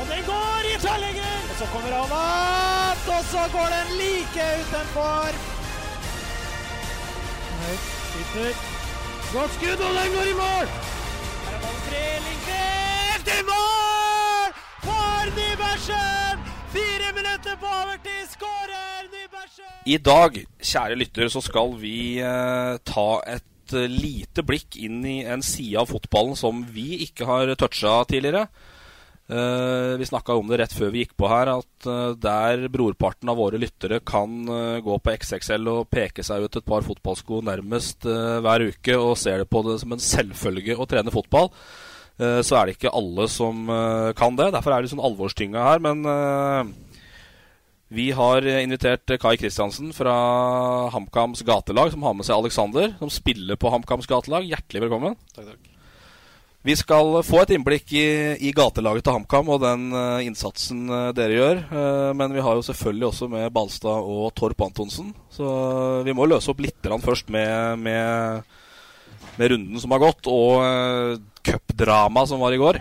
Og den går i tverrlegger! Og så kommer han opp, og så går den like utenfor. Høyt, sitter. Godt skudd, og den går i mål! Her er ballen fri, Lindqvist i mål! For Nybergsen! Fire minutter på overtid, skårer Nybergsen! I dag, kjære lytter, så skal vi eh, ta et eh, lite blikk inn i en side av fotballen som vi ikke har toucha tidligere. Eh, vi snakka om det rett før vi gikk på her, at eh, der brorparten av våre lyttere kan eh, gå på XXL og peke seg ut et par fotballsko nærmest hver uke og ser det på det som en selvfølge å trene fotball, så er det ikke alle som kan det. Derfor er det sånn alvorstynga her. Men vi har invitert Kai Kristiansen fra HamKams gatelag, som har med seg Alexander, som spiller på HamKams gatelag. Hjertelig velkommen. Takk, takk. Vi skal få et innblikk i, i gatelaget til HamKam og den eh, innsatsen eh, dere gjør. Eh, men vi har jo selvfølgelig også med Balstad og Torp Antonsen. Så vi må løse opp litt først med, med, med runden som har gått, og cupdramaet som var i går.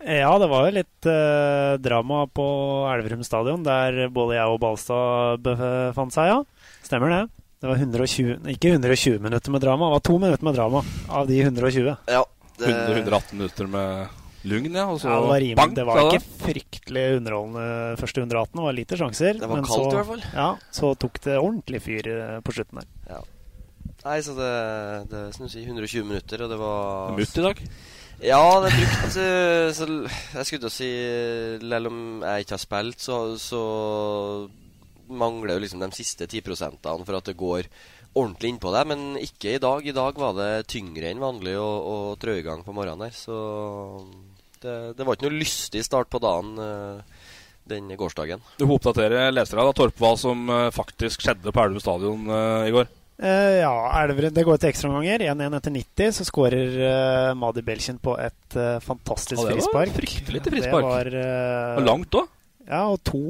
Ja, det var jo litt eh, drama på Elverum stadion, der både jeg og Balstad befant seg, ja. Stemmer det. Det var 120, ikke 120 minutter med drama, det var to minutter med drama av de 120. Ja, det, 118 minutter med lugn, ja. Og så Ja, det var, rimelig, bang, det var ikke fryktelig underholdende første 118, det var lite sjanser. Det var men kaldt så, i hvert fall. Ja, så tok det ordentlig fyr eh, på slutten der. Nei, så det, det er som du sier, 120 minutter, og det var Mutt i dag. Ja, det er brukt så, så Jeg skulle til å si Selv om jeg ikke har spilt, så, så mangler jo liksom de siste 10% for at det går ordentlig innpå deg. Men ikke i dag. I dag var det tyngre enn vanlig å, å trå i gang på morgenen her. Så det, det var ikke noe lystig start på dagen eh, den gårsdagen. Du får oppdatere lesere da, Torp, hva som eh, faktisk skjedde på Elverum stadion eh, i går. Uh, ja, Elverum, det går til ekstraomganger. 1-1 etter 90, så skårer uh, Madi Belkin på et uh, fantastisk Ja, det var frispark. fryktelig til frispark. Det var, eh, Og langt òg. Ja, og to,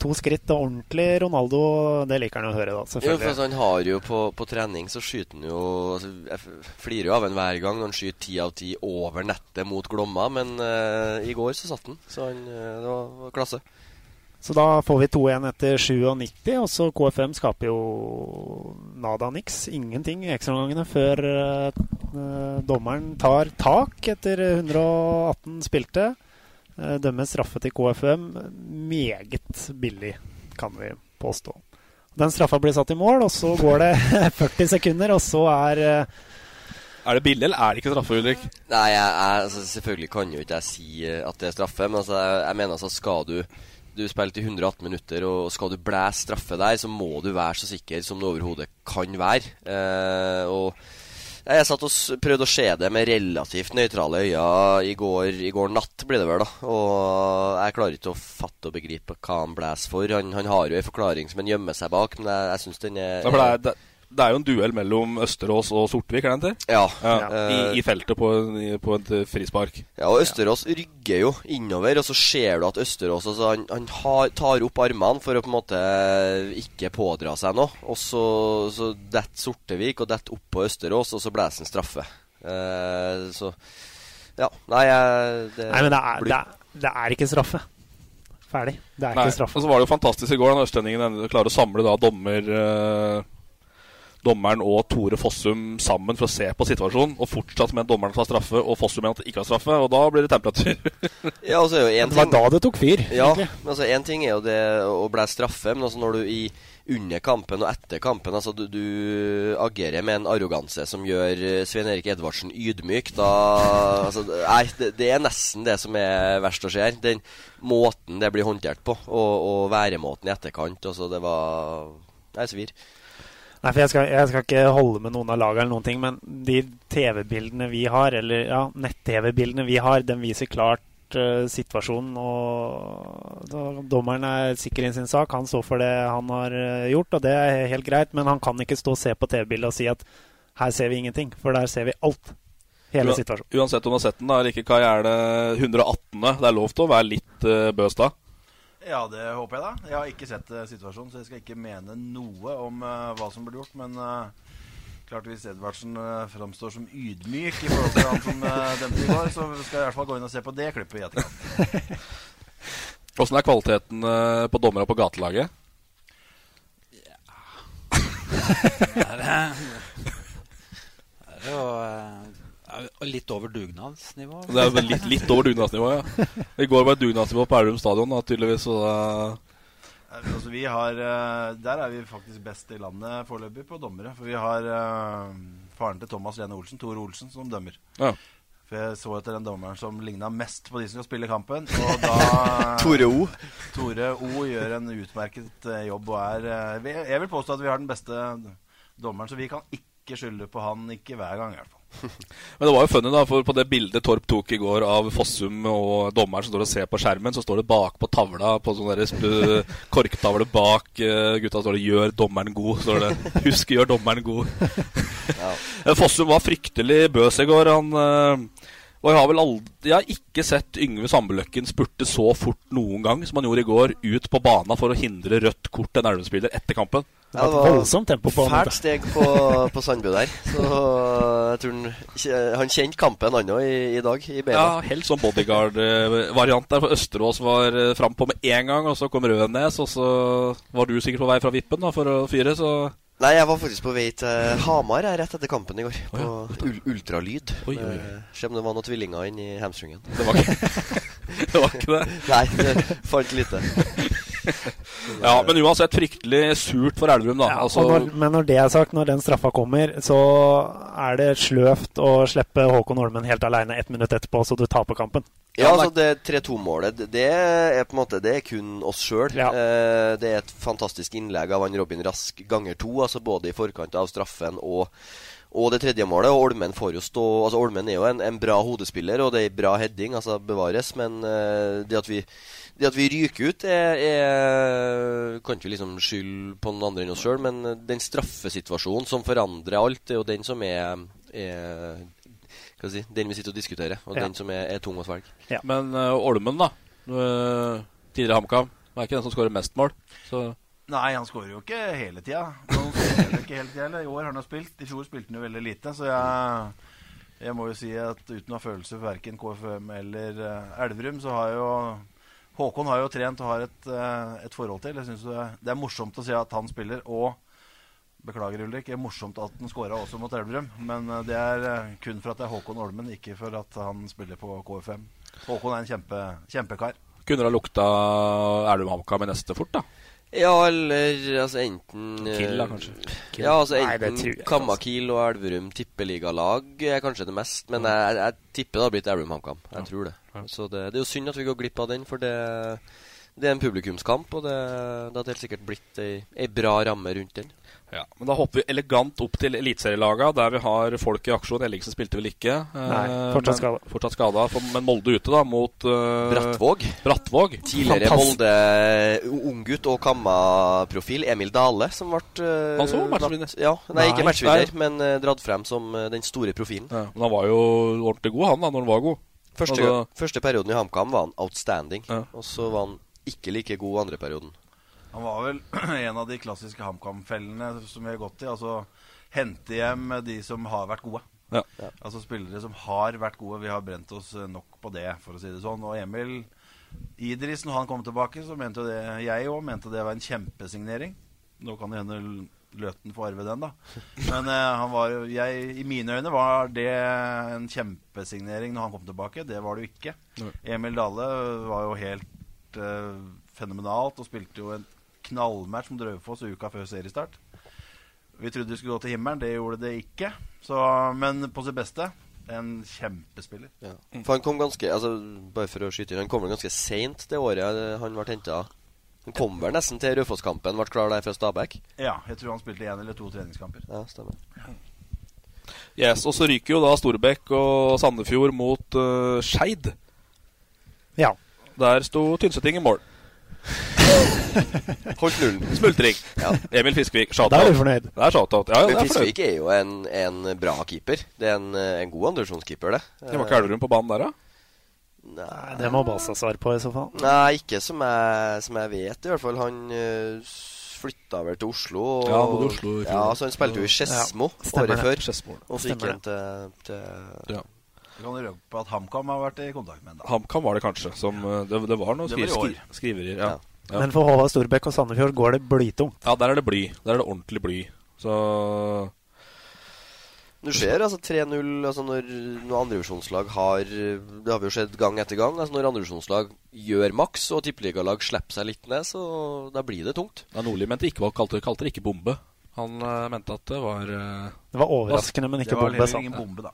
to skritt og ordentlig Ronaldo. Det liker han å høre, da. Jo, for altså, han har jo på, på trening så skyter han jo altså, Jeg flirer jo av en hver gang når han skyter ti av ti over nettet mot Glomma, men uh, i går så satt han. Så han, eh, det var, var klasse. Så da får vi 2-1 etter 97, og så KFM skaper jo nada niks. Ingenting i ekstraomgangene før eh, dommeren tar tak etter 118 spilte. Uh, dømmer straffe til KFM. Meget billig, kan vi påstå. Den straffa blir satt i mål, og så går det 40 sekunder, og så er eh, Er det billig, eller er det ikke straffe, Ulrik? Nei, jeg, jeg, altså, selvfølgelig kan jo ikke jeg si eh, at det er straffe, men altså, jeg, jeg mener altså skal du Du spilte i 118 minutter, og skal du blæse straffe der, så må du være så sikker som du overhodet kan være. Eh, og jeg satt og prøvde å se det med relativt nøytrale øyne i går, i går natt, blir det vel, da. Og jeg klarer ikke å fatte og begripe hva han blæser for. Han, han har jo en forklaring som han gjemmer seg bak, men jeg, jeg syns den er det, er jo en duell mellom Østerås og Sortevik, er det ikke? Ja. I, I feltet på, på et eh, frispark. Ja, og Østerås rygger jo innover, og så ser du at Østerås altså, han, han har, tar opp armene for å på en måte ikke pådra seg noe. Og så, så detter Sortevik og detter opp på Østerås, og så blåser han straffe. Uh, så Ja. Nei, det, Nei, men det er, det, er, det er ikke straffe. Ferdig. Det er Nei, ikke straffe. Og så var det jo fantastisk i går da østlendingen klarer å samle da dommer, eh, dommeren og Tore Fossum sammen for å se på situasjonen, og fortsatt med dommeren tar straffe og Fossum mener at det ikke har straffe, og da blir det temperatur. Ja, altså, jo Det var da det tok fyr, Ja, egentlig. men altså Én ting er jo det å bli straffe, men altså når du i under kampen og etter kampen altså du, du agerer med en arroganse som gjør eh, Svein Erik Edvardsen ydmyk, da altså, Nei, det, det er nesten det som er verst å se her. Den måten det blir håndtert på, og, og væremåten i etterkant. Altså, det var Nei, svir. Nei, for jeg skal, jeg skal ikke holde med noen av lagene eller noen ting, men de TV-bildene vi har, eller ja, nett-TV-bildene vi har, den viser klart uh, situasjonen. Og da, dommeren er sikker i sin sak. Han står for det han har eh, gjort, og det er helt greit. Men han kan ikke stå og se på TV-bildet og si at her ser vi ingenting, for der ser vi alt. Hele situasjonen. Uansett om du har sett den, da, eller ikke, Kai, er det 118. Det er lov til å være litt uh, bøs da? Ja, det håper jeg da. Jeg har ikke sett eh, situasjonen, så jeg skal ikke mene noe om uh, hva som burde gjort. Men uh, klart hvis Edvardsen uh, framstår som ydmyk i forhold til han som uh, dømte i går, så skal jeg i hvert fall gå inn og se på det klippet i etterkant. Åssen er kvaliteten på dommere på gatelaget? Det er, eh, det er jo eh, er jo litt over dugnadsnivå. Det er litt, litt over dugnadsnivå, ja. I går var det dugnadsnivå på Elverum stadion, da, tydeligvis. Så Altså, vi har, eh, der er vi faktisk best i landet foreløpig på dommere. For vi har uh, faren til Thomas Lene Olsen, Tor Olsen, som dømmer. Ja. For jeg så etter den dommeren som ligna mest på de som skal spille kampen. Og da Tore O. Tore O gjør en utmerket eh, jobb og er Jeg vil påstå at vi har den beste dommeren, så vi kan ikke skylde på han, ikke hver gang i hvert fall. Men det var jo funny, da, for på det bildet Torp tok i går av Fossum og dommeren som står og ser på skjermen, så står det bak på tavla, på sånn korktavle bak eh, gutta, står det 'Gjør dommeren god'. står det 'Husk, gjør dommeren god'. Ja. Fossum var fryktelig bøs i går. Han eh, og jeg har vel aldri Jeg har ikke sett Yngve Sambeløkken spurte så fort noen gang som han gjorde i går, ut på bana for å hindre rødt kort en Elverum-spiller etter kampen. Ja, det var voldsomt tempo på han. Fælt steg på, på Sandbu der. Så jeg tror han, han kjente kampen han òg i, i dag, i beina. Ja, helt sånn bodyguard-variant der. For Østerås var uh, frampå med én gang, og så kom Rødnes, og så var du sikkert på vei fra vippen da, for å fyre, så Nei, jeg var faktisk på vei til Hamar jeg, rett etter kampen i går. På ul ultralyd. Oi, oi, oi. Eh, Se om det var noen tvillinger inni hamstringen. Det var ikke det? Var ikke det? Nei, det fant lite. Ja, men uansett fryktelig surt for Elverum, da. altså, når, men når det er sagt, når den straffa kommer, så er det sløvt å slippe Håkon Holmen helt aleine ett minutt etterpå, så du taper kampen. Ja, altså det 3-2-målet, det- det er på en måte Det er kun oss sjøl. Eh, det er et fantastisk innlegg av han Robin Rask ganger to, altså både i forkant av straffen og og det tredje målet, og Olmen får jo stå altså Olmen er jo en, en bra hodespiller, og det er bra heading, altså bevares, men eh, det at vi det at vi ryker ut, er, er Kan ikke vi liksom skylde på noen andre enn oss sjøl, men den straffesituasjonen som forandrer alt, det er jo den som er, er si, den vi sitter og diskuterer, og Ja. den som er, er tung å svelge. Men uh, Olmen, da. Uh, tidligere HamKam. Er ikke den som skårer mest mål. Så Nei, han skårer jo ikke hele tida. Han ikke hele tida. I år har han jo spilt. I fjor spilte han jo veldig lite. Så jeg, jeg må jo si at uten å ha følelse for verken KFM eller uh, Elverum, så har jo Håkon har jo trent og har et, uh, et forhold til. Jeg synes det, det er morsomt å se at han spiller. Og beklager, Ulrik, det er morsomt at han skåra også mot Elverum. Men eh, det er eh, kun for at det er Håkon Olmen, ikke for at han spiller på KFM. Håkon er en kjempe, kjempekar. kunne det ha lukta Elverum HamKam i neste fort, da. Ja, eller altså enten Kill, da, kanskje? Kill. Ja, altså enten Kammakil jeg ikke, og Elverum tippeligalag er kanskje det mest. Men jeg, jeg tipper det har blitt Elverum HamKam. Jeg tror det. Så det, det er jo synd at vi går glipp av den, for det, det er en publikumskamp, og det, det hadde helt sikkert blitt ei, ei bra ramme rundt den. Ja, men Da hopper vi elegant opp til eliteserielaga, der vi har folk i aksjon. Ellingsen spilte vel ikke? eh, Nei, fortsatt men- skada. Fortsatt skada, for- men Molde ute, da, mot uh, Brattvåg. Brattvåg. Tidligere Fantastisk. Molde unggutt og Kamma-profil Emil Dale, som ble uh, Han som var matchvinner? Ja, nei, ikke Nei. matchvinner, men uh, dratt frem som uh, den store profilen. Ja, men han var jo ordentlig god, han, da, når han var god. Første, Altså- første perioden i HamKam var han outstanding, og så var han ikke like god andre perioden. Han var vel en av de klassiske HamKam-fellene som vi har gått i. Altså hente hjem de som har vært gode. Ja. Altså spillere som har vært gode. Vi har brent oss nok på det, for å si det sånn. Og Emil Idris, når han kom tilbake, så mente jo det jeg òg mente det var en kjempesignering. Nå kan det hende Løten får arve den, da. Men eh, han var, jeg, i mine øyne var det en kjempesignering når han kom tilbake. Det var det jo ikke. Emil Dale var jo helt eh, fenomenalt og spilte jo en knallmatch mot Raufoss uka før seriestart. Vi trodde det skulle gå til himmelen. Det gjorde det ikke. Så, men på sitt beste en kjempespiller. Ja. For han kom ganske altså, Bare for å skyte inn Han kom vel ganske seint det året han ble henta. Han kom vel nesten til Raufoss-kampen, ble klar der fra Stabæk. Ja, jeg tror han spilte én eller to treningskamper. Ja, stemmer. Yes, Og så ryker jo da Storbekk og Sandefjord mot uh, Skeid. Ja. Der sto Tynseting i mål. Holdt nullen. Smultring. Ja. Emil Fiskvik. Shoutout. Der er du fornøyd. Det er shoutout. Ja, ja, Men er. Fiskvik er jo en, en bra keeper. Det er en, eh, en god andredivisjonskeeper, det. Det var ikke Elverum på banen der, da? Nei, Det må Basa svare på, i så fall. Nei, ikke som jeg, som jeg vet, i hvert fall. Han uh, flytta vel til Oslo. Og, Ja, bodde Oslo i. Ja, så han spilte jo i Skedsmo Ja, året før. Og så gikk han til, til Ja. Du kan røpe at HamKam har vært i kontakt med ham. HamKam var det kanskje. Som, uh, det, det var noen skriverier var i skri, år. skri, skriverier. Ja. Ja. Men for Håvard Storbekk og Sandefjord går det blytungt. ja, der er det bly. Der er det ordentlig bly. Så Du ser altså 3-0 altså når, når andrevisjonslag har Det har vi jo sett gang etter gang. Altså Når andrevisjonslag gjør maks, og tippeligalag slipper seg litt ned, så da blir det tungt. ja, Nordli mente ikke, var- kalte, kalte det ikke bombe. Han uh, mente at det var uh, Det var overraskende, men ikke det var bombe. ingen bombe, da.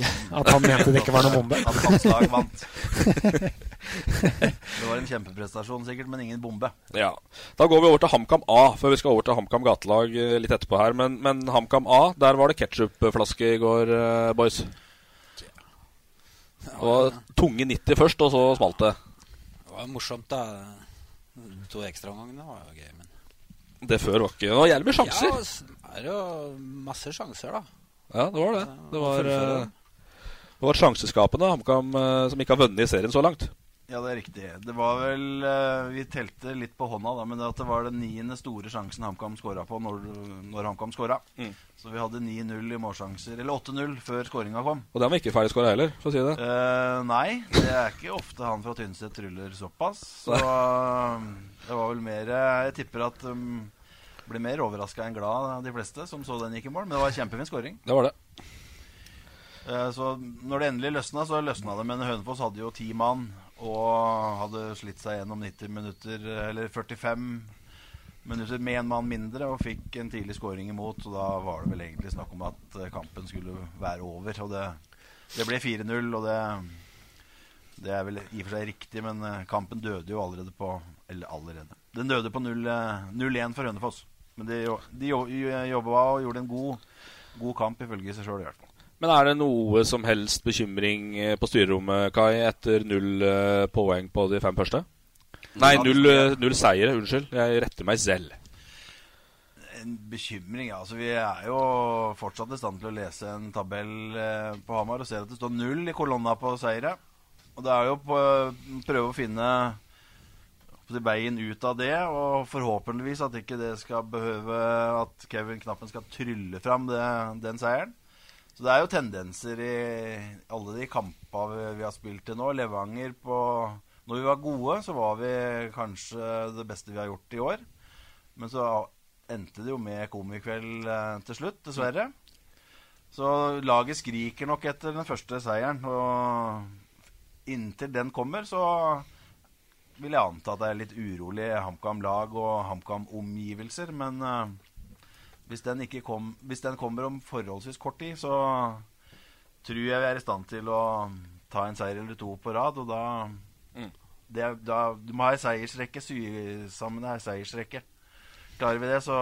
At han mente det ikke var noen bombe? At hans lag vant. det var en kjempeprestasjon sikkert, men ingen bombe. Ja. Da går vi over til HamKam A, før vi skal over til HamKam gatelag eh, litt etterpå her. Men, men HamKam A, der var det ketsjupflaske i går, eh, boys. Det var tunge 90 først, og så smalt det. Det var morsomt, da. De to ekstraomgangene var jo gøy, men Det før var ikke Det var jævlig mye sjanser. Ja, det er jo masse sjanser, da. Ja, det var det. Det var, fullføre. vært sjanseskapende HamKam eh, som ikke har vunnet i serien så langt. Ja, det er riktig. Det var vel eh, Vi telte litt på hånda, da, men det, at det var den niende store sjansen HamKam skåra på når, når HamKam skåra. Mm. Så vi hadde 9-0 i målsjanser, eller 8-0, før skåringa kom. Og den var ikke ferdigskåra heller, for å si det. Uh, nei, det er ikke ofte han fra Tynset tryller såpass. Så det var vel mer Jeg tipper at um, ble mer overraska enn glad, de fleste som så den gikk i mål. Men det var en kjempefin skåring. Det var det. Eh, Så når det endelig løsna, så løsna det. Men Hønefoss hadde jo ti mann og hadde slitt seg gjennom 90 minutter, eller 45 minutter med en mann mindre, og fikk en tidlig skåring imot. Og da var det vel egentlig snakk om at eh, kampen skulle være over. Og det, det ble 4-0, og det, det er vel i og for seg riktig, men eh, kampen døde jo allerede på Eller allerede. Den døde på 0 eh, 0-1 for Hønefoss. Men de, de jobba og gjorde en god, god kamp, ifølge seg sjøl i hvert fall. Men er det noe som helst bekymring eh, på styrerommet, Kai, etter null eh, poeng på de fem første? Nei, null, eh, null seire. Unnskyld. Jeg retter meg selv. En bekymring, ja. Altså, vi er jo fortsatt i stand til å lese en tabell på Hamar og ser at det står null i kolonna på seire. Og det er jo å prøve å finne veien ut av det, og forhåpentligvis at ikke det skal behøve at Kevin Knappen skal trylle fram det, den seieren. Så det er jo tendenser i alle de kampene vi, har spilt til nå. Levanger på Når vi var gode, så var vi kanskje det beste vi har gjort i år. Men så endte det jo med komikveld eh, til slutt, dessverre. Så laget skriker nok etter den første seieren. Og inntil den kommer, så vil jeg anta at det er litt urolig HamKam-lag og HamKam-omgivelser. Men eh, hvis, den ikke kom, hvis den kommer om forholdsvis kort tid, så tror jeg vi er i stand til å ta en seier eller to på rad. Og da, det, er- da Du må ha ei seiersrekke, sy sammen ei seiersrekke. Klarer vi det, så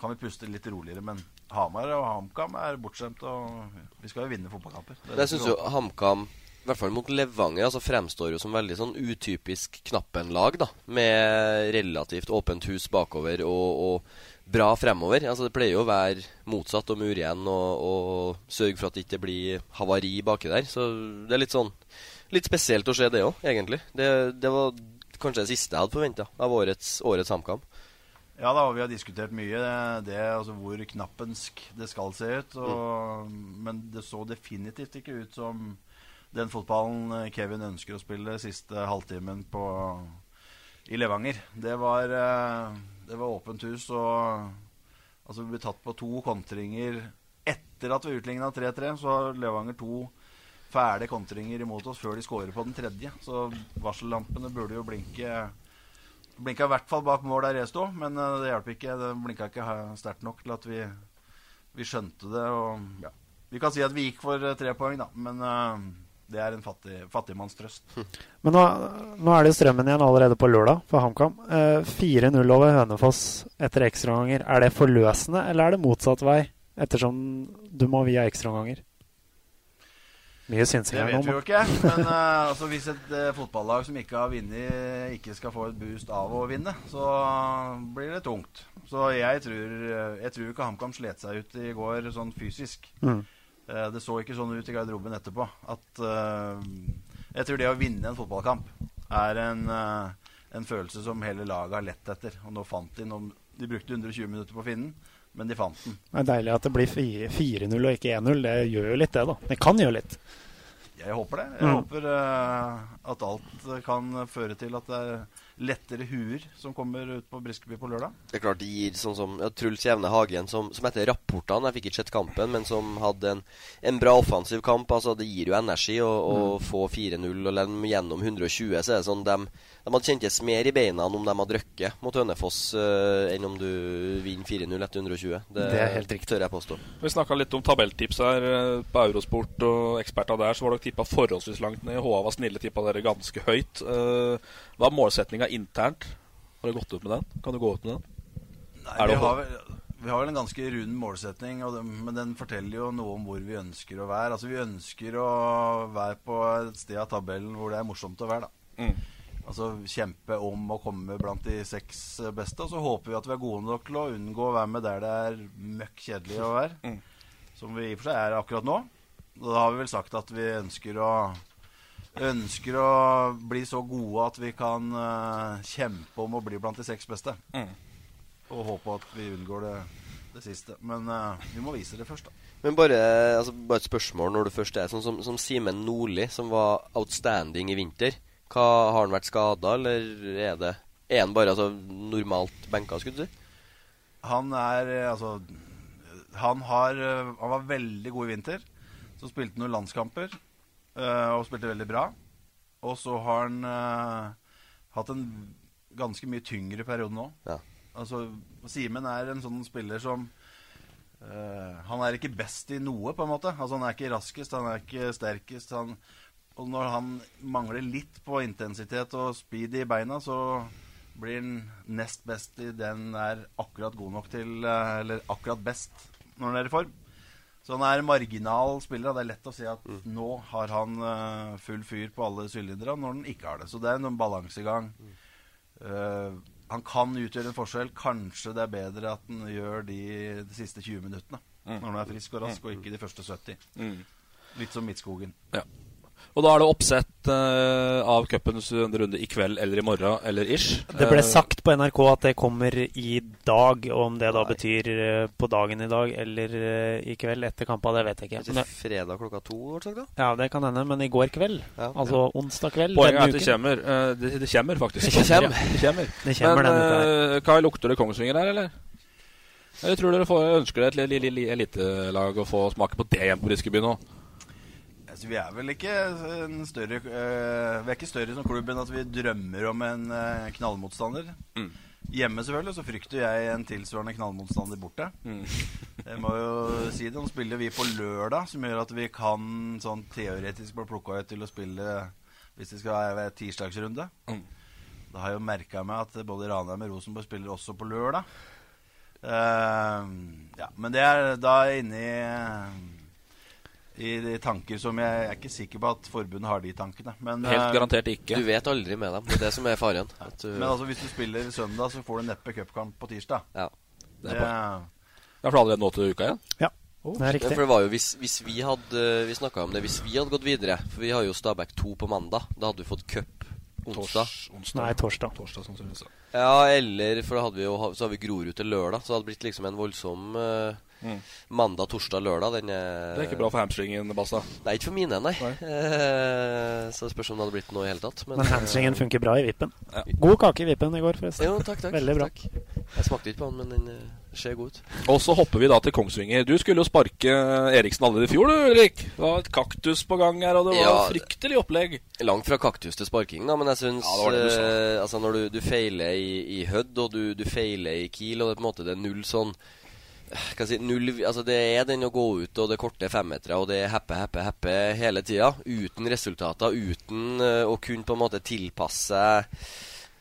kan vi puste litt roligere. Men Hamar og HamKam er bortskjemt, og vi skal jo vinne fotballkamper. Det jeg det syns jo. HamKam, i hvert fall mot Levanger, altså fremstår jo som veldig sånn utypisk Knappen-lag, da. Med relativt åpent hus bakover og, og bra fremover. Altså Det pleier jo å være motsatt og mure igjen og, og sørge for at det ikke blir havari baki der. Så det er litt sånn Litt spesielt å se det òg, egentlig. Det, det var kanskje det siste jeg hadde forventa av årets, årets HamKam. Ja da, vi har diskutert mye det, altså hvor knappensk det skal se ut. Og, Men det så definitivt ikke ut som den fotballen eh, Kevin ønsker å spille siste halvtimen på, i Levanger. Det var, eh, det var åpent hus og Altså vi ble tatt på to kontringer etter at vi utligna 3-3. Så har Levanger to fæle kontringer imot oss før de skårer på den tredje. Så varsellampene burde jo blinke Blinka i hvert fall bak mål der jeg sto, men eh, det hjalp ikke. Det blinka ikke sterkt nok til at vi, vi skjønte det. Og, ja. Vi kan si at vi gikk for eh, tre poeng, da, men eh, det er en fattig, fattigmannstrøst. Men nå, nå er det jo strømmen igjen allerede på lørdag for HamKam. Eh, 4-0 over Hønefoss etter ekstraomganger. Er det forløsende, eller er det motsatt vei? Ettersom du må via ekstraomganger. Mye synsing Det her vet vi jo ikke. Men eh, altså, hvis et eh, fotballag som ikke har vunnet, ikke skal få et boost av å vinne, så blir det tungt. Så jeg tror, eh, jeg tror ikke HamKam slet seg ut i går sånn fysisk. Mm. Eh, det så ikke sånn ut i garderoben etterpå. At eh, Jeg tror det å vinne en fotballkamp er en, eh, en følelse som hele laget har lett etter. Og nå fant de noen De brukte 120 minutter på å finne den, men de fant den. Det er deilig at det blir 4-0 og ikke 1-0. Det gjør jo litt, det, da. Det kan gjøre litt. Jeg håper det. Jeg Mm. håper at alt kan føre til at det er lettere huer som kommer ut på Briskeby på lørdag. Det er klart de gir sånn som ja, Truls Jevne Hagen, som, som etter rapportene Jeg fikk ikke sett kampen, men som hadde en, en bra offensiv kamp. Altså Det gir jo energi å, Mm. få 4-0 og gjennom 120. Så er det sånn de, de hadde kjentes mer i beina om de hadde drukket mot Hønefoss uh, enn om du vinner 4-0 etter 120. Det er helt riktig. tør jeg påstå. Vi snakka litt om tabelltips her eh, på Eurosport og eksperter der. Så var dere tippa forholdsvis langt ned. HA var snille, tippa dere ganske høyt. Uh, hva er målsettinga internt? Har du gått ut med den? Kan du gå ut med den? Nei, Er det vi, har vel, vi har vel en ganske rund målsetning, og den, men den forteller jo noe om hvor vi ønsker å være. Altså Vi ønsker å være på et sted av tabellen hvor det er morsomt å være. da Mm. Altså Kjempe om å komme blant de seks eh, beste. Og så håper vi at vi er gode nok til å unngå å være med der det er møkk kjedelig å være. Mm. Som vi i og for seg er akkurat nå. Og da har vi vel sagt at vi ønsker å Ønsker å bli så gode at vi kan uh, kjempe om å bli blant de seks beste. Mm. Og håpe at vi unngår det, det siste. Men uh, vi må vise det først, da. Men bare, altså, bare et spørsmål når du først er sånn som, som Simen Nordli, som var outstanding i vinter. Hva, har han vært skada, eller er det Er han bare altså, normalt benka, skulle du si? Han er eh, altså han, har, eh, han var veldig god i vinter. Så spilte han noen landskamper eh, og spilte veldig bra. Og så har han uh, hatt en ganske mye tyngre periode nå. Ja. Altså, Simen er en sånn spiller som uh, Han er ikke best i noe, på en måte. Altså, han er ikke raskest, han er ikke sterkest. Han, og når han mangler litt på intensitet og speed i beina, så blir han nest best i den er akkurat god nok til eh, Eller akkurat best når han er i form. Så han er marginal spiller. Det er lett å si at nå har han eh, full fyr på alle sylindere, når han ikke har det. Så det er en balansegang. Eh, han kan utgjøre en forskjell. Kanskje det er bedre at han gjør de, de siste 20 minuttene. Mm. Når han er frisk og rask, og ikke de første 70. Mm. Litt som Midtskogen. Ja. Og da er det oppsett uh, av cupens runde i kveld eller i morgen eller ish. Det ble Eh, sagt på NRK at det kommer i dag. og Om det da betyr uh, på dagen i dag eller uh, i kveld etter kampa, det vet jeg ikke. Er Men fredag klokka to? sagt da? Ja, det kan hende, men i går kveld, altså onsdag kveld Poenget er at det kommer. det, det kommer, faktisk. Det kommer. Det kommer. Det kommer Men eh, Kai, lukter det Kongsvinger her, eller? Eller tror dere får, ønsker dere et li- li- li- elitelag å få smake på det igjen på Briskeby nå? Altså, vi er vel ikke en større uh, Vi er ikke større som klubb enn at vi drømmer om en uh, knallmotstander. Mm. Hjemme selvfølgelig så frykter jeg en tilsvarende knallmotstander borte. Mm. Jeg må jo si det. Nå spiller vi på lørdag, som gjør at vi kan sånn teoretisk bli plukka ut til å spille hvis det skal være tirsdagsrunde. Mm. Da har jeg jo merka meg at både Ranheim og Rosenborg spiller også på lørdag. Uh, ja, men det er da inne i i de tanker som jeg, jeg er ikke sikker på at forbundet har de tankene. Men, Helt eh, garantert ikke. Du vet aldri med dem. Det er det som er faren. At du, Men altså, hvis du spiller søndag, så får du neppe cupkamp på tirsdag. Ja. Det er Ja, for det er allerede nå til uka igjen? Ja, Oh, det er riktig. for det var jo hvis, hvis vi hadde Vi snakka om det hvis vi hadde gått videre. For vi har jo Stabæk 2 på mandag. Da hadde vi fått cup onsdag. Nei, torsdag. Torsdag sannsynligvis. Ja, eller For da hadde vi jo, så har vi Grorud til lørdag. Så det hadde blitt liksom en voldsom uh, Mm. Mandag, torsdag, lørdag. Den er, Det er ikke bra for hamstringen, Basta. Nei, ikke for mine, nei. Eh, så det spørs om det hadde blitt noe i hele tatt. Men hamstringen eh, funker bra i vippen. God kake i vippen i går, forresten. Jo, takk, takk. Veldig bra. Takk. Jeg smakte ikke på den, men den eh, ser god ut. Og så hopper vi da til Kongsvinger. Du skulle jo sparke Eriksen allerede i fjor, du, Ulrik. Det var et kaktus på gang her, og det var Ja. fryktelig opplegg. Langt fra kaktus til sparking, da, men jeg syns Ja, det det du altså Når du, du feiler i, i Hødd, og du, du feiler i Kiel, og det er på en måte det er null sånn si, null, altså Det er den å gå ut og det korte femmetere, og det er heppe, heppe, heppe hele tida. Uten resultater, uten eh, å kunne på en måte tilpasse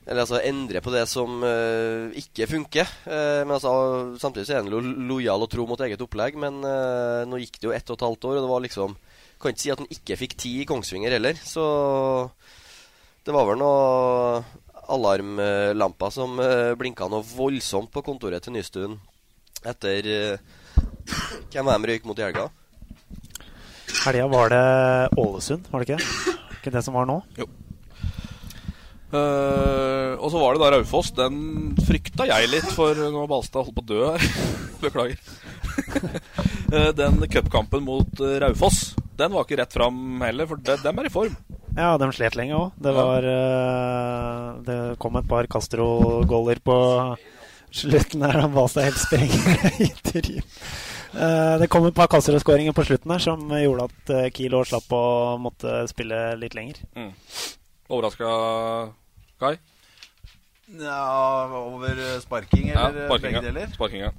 eller altså endre på det som uh, ikke funker. Uh, men altså, Samtidig så er en lo lojal og tro mot eget opplegg. Men nå gikk det jo ett og et halvt år, og det var liksom Kan ikke si at han ikke fikk tid i Kongsvinger heller. Så det var vel noe alarmlamper som blinka noe voldsomt på kontoret til Nystuen etter eh, Hvem var de røyk mot i helga? Helga var det Ålesund, var det ikke? Ikke det som var nå? Jo. Uh, og så var det da Raufoss. Den frykta jeg litt, for nå har Balstad holdt på å dø her. Beklager. Eh, den cupkampen mot Raufoss, den var ikke rett fram heller, for de, dem er i form. Ja, de slet lenge òg. Det var uh, Det kom et par Castro-goller på slutten her. Da Balstad helt sprenger intervjuet. tryn. Eh, det kom et par Castro-skåringer på slutten her som gjorde at Kilo Kiel også slapp å måtte spille litt lenger. Mm. Overraska, Kai? Ja, over eh, sparking eller ja, sparking, begge deler? Sparkinga.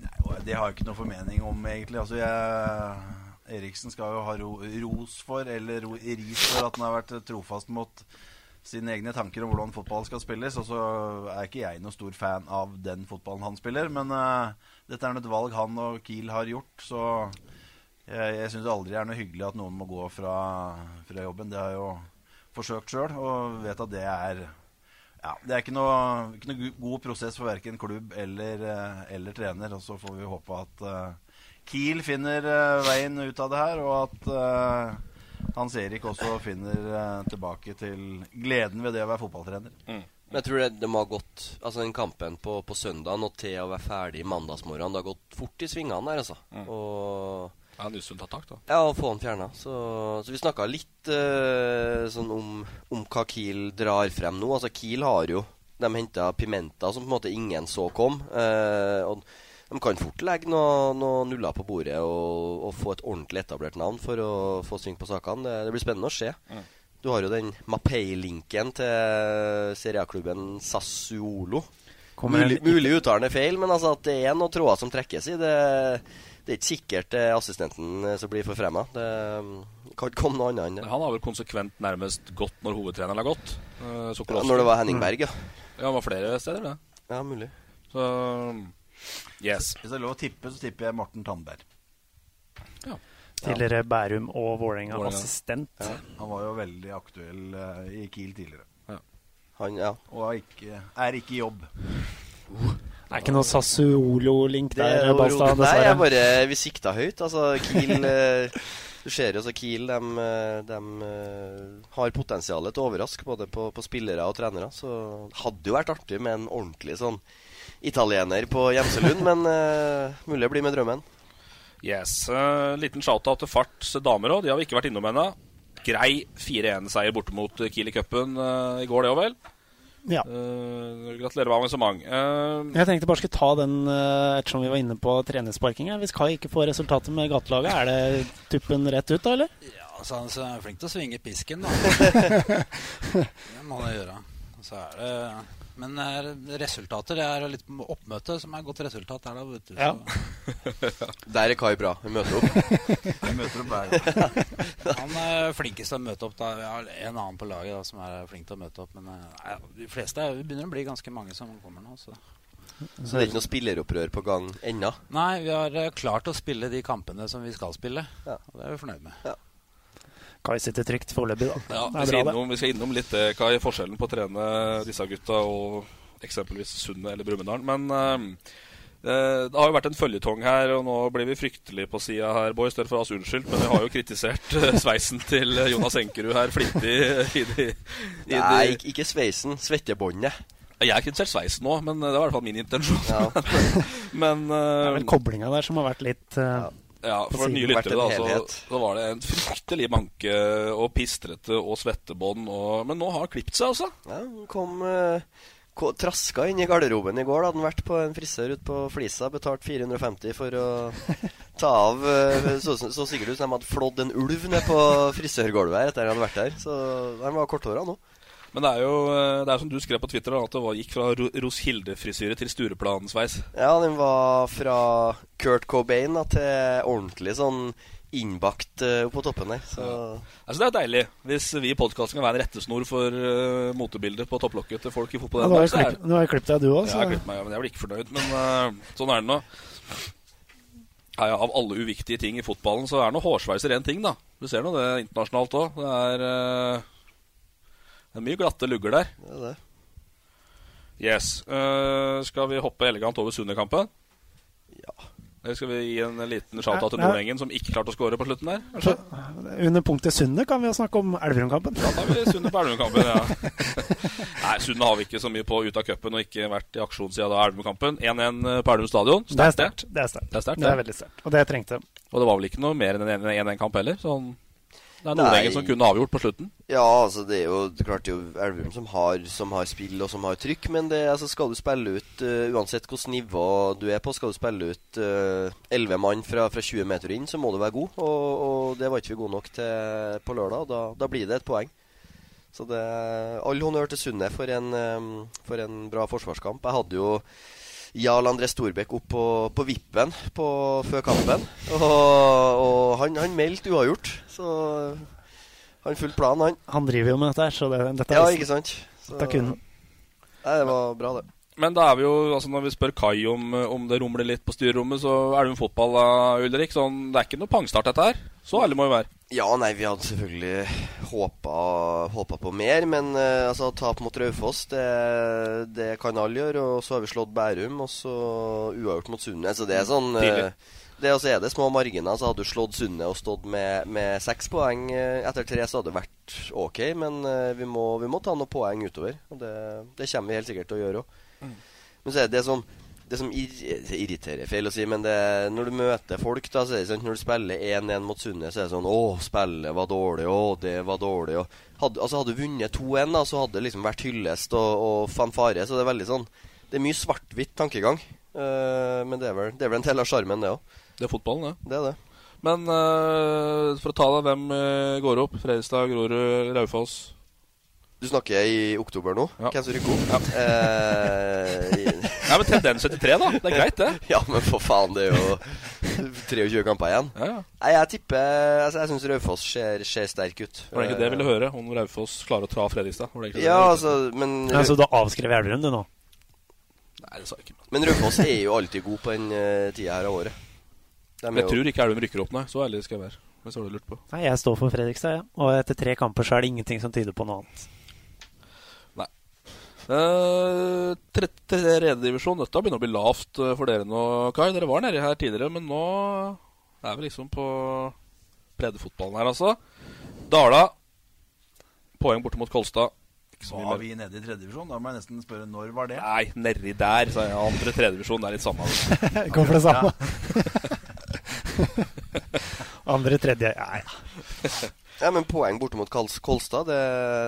Nei, det har jeg ikke noe formening om, egentlig. Altså, jeg, Eriksen skal jo ha ro, ros for, eller ro, ris for, at han har vært eh, trofast mot sine egne tanker om hvordan fotball skal spilles. Og så er ikke jeg noen stor fan av den fotballen han spiller, men uh, dette er et valg han og Kiel har gjort, så jeg, jeg syns aldri det er noe hyggelig at noen må gå fra, fra jobben. Det har jeg jo forsøkt sjøl, og vet at det er ja, Det er ikke noe, ikke noe god prosess for verken klubb eller, eh, eller trener. Og så får vi håpe at uh, Kiel finner uh, veien ut av det her, og at Hans Erik også finner eh, tilbake til gleden ved det å være fotballtrener. Men jeg tror det, de har gått Altså den kampen på, på søndagen og til å være ferdig mandagsmorgen Det har gått fort i svingene der, altså. Og Ja, Nysund tar tak, da. Ja, å få han fjerna. Så, så vi snakka litt uh, sånn om, om hva Kiel drar frem nå. Altså Kiel har jo De henta Pimenta, som på en måte ingen så kom. Uh, og de kan fort legge noen noe nuller på bordet og, og få et ordentlig etablert navn for å få sving på sakene. Det, det blir spennende å se. Mm. Du har jo den Mapei-linken til serieklubben Sassuolo. Mulig, mulig uttalen er feil, men altså at det er noen tråder som trekkes i. Det, det er ikke sikkert det er assistenten eh, som blir forfremma. Det kan ikke komme noe annet enn det. Han har vel konsekvent nærmest gått når hovedtreneren har gått. Uh, Ja, når det var Henning Berg, ja. Ja, det var flere steder, det. Ja, mulig. Så yes. Hvis det er lov å tippe, så tipper jeg Morten Tandberg. Tidligere Bærum og Vålerenga. Vålerenga-assistent. Ja, han var jo veldig aktuell uh, i Kiel tidligere. Han, ja. Og er ikke, er ikke i jobb. Det er ikke noe Sassuolo-link der, er Balstad, Nei, jeg bare Vi sikta høyt. Altså, Kiel eh, Du ser jo så Kiel de, eh, de har potensialet til å overraske både på, på spillere og trenere. Så hadde jo vært artig med en ordentlig sånn italiener på Gjemselund, men uh, mulig det blir med drømmen. Yes. Uh, liten shout-out til Farts damer òg. De har vi ikke vært innom ennå. Grei 4-1-seier borte mot Kiel i cupen uh, i går, det òg vel? Ja. Uh, gratulerer med avansement. Uh, Jeg tenkte bare skulle ta den uh, ettersom vi var inne på trenersparking. Hvis Kai ikke får resultatet med gatelaget, er det tuppen rett ut da, eller? Ja, altså, han er flink til å svinge pisken, da. det må han gjøre. Så er det Men resultater det er litt oppmøte som er godt resultat Der, da. Vet du. Ja. Der er Kai bra. Vi møter opp. Vi møter opp hver gang. Han er flinkest til å møte opp. da Vi har en annen på laget da, som er flink til å møte opp. Men eh, nei, de fleste er, begynner å bli ganske mange som kommer nå. Så. Så det er ikke noe spilleropprør på gang ennå? Nei, vi har eh, klart å spille de kampene som vi skal spille. Og det er vi fornøyd med. Kai sitter trygt foreløpig, da. Ja, Det vi er skal, bra, det. innom, vi skal innom litt det, Kai, forskjellen på å trene disse gutta og eksempelvis Sundet eller Brumunddal. Men eh, eh, det har jo vært en føljetong her, og nå blir vi fryktelig på sida her, boys. Dere får oss unnskyldt, men vi har jo kritisert eh, sveisen til eh, Jonas Enkerud her flittig i de, i Nei, de ikke, ikke sveisen. Svettebåndet. Jeg har kritisert sveisen nå, men det var i hvert fall min intensjon. Ja. men Det er eh, vel koblinga der som har vært litt eh, Ja, for nye lyttere da, så, så var det en fryktelig manke og pistrete og svettebånd. Og, men nå har han klippet seg, altså. Ja, han kom eh, Traska inn i garderoben i går. Da hadde han vært på en frisør ute på Flisa. Betalt 450 for å ta av eh, Så, så sikkert ut som de hadde flådd en ulv ned på frisørgulvet her etter at han hadde vært der. Så han var korthåra nå. Men det er jo eh, det er som du skrev på Twitter, at det var, gikk fra Ro- Roskilde-frisyre til Stureplan-sveis. Ja, den var fra Kurt Cobain da, til ordentlig sånn innbakt uh, på toppen der. Så Altså Det er deilig hvis vi i podkasten kan være en rettesnor for uh, motebildet på topplokket til folk i ja, fotball. Nå har jeg klippet deg, du òg. Ja, jeg meg, men jeg blir ikke fornøyd. Men uh, sånn er det nå. Nei, av alle uviktige ting i fotballen, så er nå hårsveiser én ting, da. Du ser nå det internasjonalt òg. Det er eh, Det er mye glatte lugger der. det er det. Yes. Uh, skal vi hoppe elegant over Sunderkampen? Ja. Eller skal vi gi en liten shout-out til Ja, ja. Nordengen, som ikke klarte å score på slutten der? kanskje? Under punktet Sunne kan vi jo snakke om Elverum-kampen. Da tar vi Sunne på Elverum-kampen, ja. Nei, Sunne har vi ikke så mye på ut av cupen og ikke vært i aksjon siden da Elverum-kampen. 1-1 på Elverum stadion. Det er Sterkt. Det er sterkt. Det er sterkt, Det ja. er veldig sterkt. Og det trengte de. Og det var vel ikke noe mer enn en 1-1-kamp heller? Sånn, det er. Nordengen som kunne avgjort på slutten. Ja, altså det er jo det klart det er jo Elverum som har, som har spill og som har trykk, men det, altså skal du spille ut uh, Uansett hvilket nivå du er på, skal du spille ut elleve mann fra, fra 20 meter inn, så må du være god. Og, og det var ikke vi gode nok til på lørdag. Da, da blir det et poeng. Så det All honnør til Sunne for en, eh, for en bra forsvarskamp. Jeg hadde jo Jarl André Storbekk opp på, på vippen på, før kampen. Og, og han, han meldte uavgjort. Så han fulgte planen, han. Han driver jo med dette her, så det, dette Ja, ikke sant? Så- Dette kunne. Nei, det var bra, det. Men da er vi jo, altså når vi spør Kai om, om det rumler litt på styrerommet, så er det jo en fotball da, Ulrik. Sånn, det er ikke noe pangstart, dette her. Så ærlig må vi være. Ja, nei, vi hadde selvfølgelig håpa, håpa på mer, men uh, altså, tap mot Raufoss, det, det kan alle gjøre. Og så har vi slått Bærum, og så uavgjort mot Sunne. Så det er sånn uh, det også er det små marginer. Så hadde du slått Sunne og stått med, med seks poeng eh, etter tre, så hadde det vært ok. Men vi, må, vi må ta noen poeng utover. Og det, det kommer vi helt sikkert til å gjøre òg. Men så er det som det som irri- irriterer, feil å si, men det, når du møter folk, da, så er det sånn, når du spiller 1-1 mot Sunne, så er det sånn 'Å, spillet var dårlig. Å, det var dårlig.' Og hadde, altså, hadde du vunnet 2-1, da, så hadde det liksom vært hyllest og, og fanfare. Så det er veldig sånn Det er mye svart-hvitt tankegang. Uh, men det er, vel, det er vel en del av sjarmen, det òg. Det er fotballen, det. Det er det. Men uh, for å ta det, hvem eh, går opp? Fredrikstad, Grorud, Raufoss? Du snakker i oktober nå? Ja. Hvem som rykker opp? Eh, Ja, men tendens 73, da. Det er greit, det. ja, men for faen, det er jo 23 kamper igjen. Ja, ja. Nei, jeg tipper altså, Jeg syns Raufoss ser, ser sterk ut. Var det ikke det jeg ville høre? Om Raufoss klarer å ta Fredrikstad? Var det egentlig det Ja, altså, men Ja, så da avskrev Elverum, du nå? Nei, det sa jeg ikke. Men Raufoss er jo alltid god på den uh, tida her av året. Jeg jo- tror ikke Elverum rykker opp, nei. Så ærlig skal jeg være. Hvis du har lurt på. Nei, jeg står for Fredrikstad, ja. Og etter tre kamper så er det ingenting som tyder på noe annet. Uh, Tredje divisjon. Dette begynner å bli lavt eh, for dere nå, Kai. Dere var nedi her tidligere, men nå er vi liksom på breddefotballen her, altså. Dala. Poeng borte mot Kolstad. Var vi nede i tredjedivisjon? Da må jeg nesten spørre når var det? Nei, nedi der, sa jeg. Andre tredjedivisjon. Det er litt samme. Kommer for det samme. Andre, tredje Ja, ja. Ja, men poeng borte mot Kolstad, det,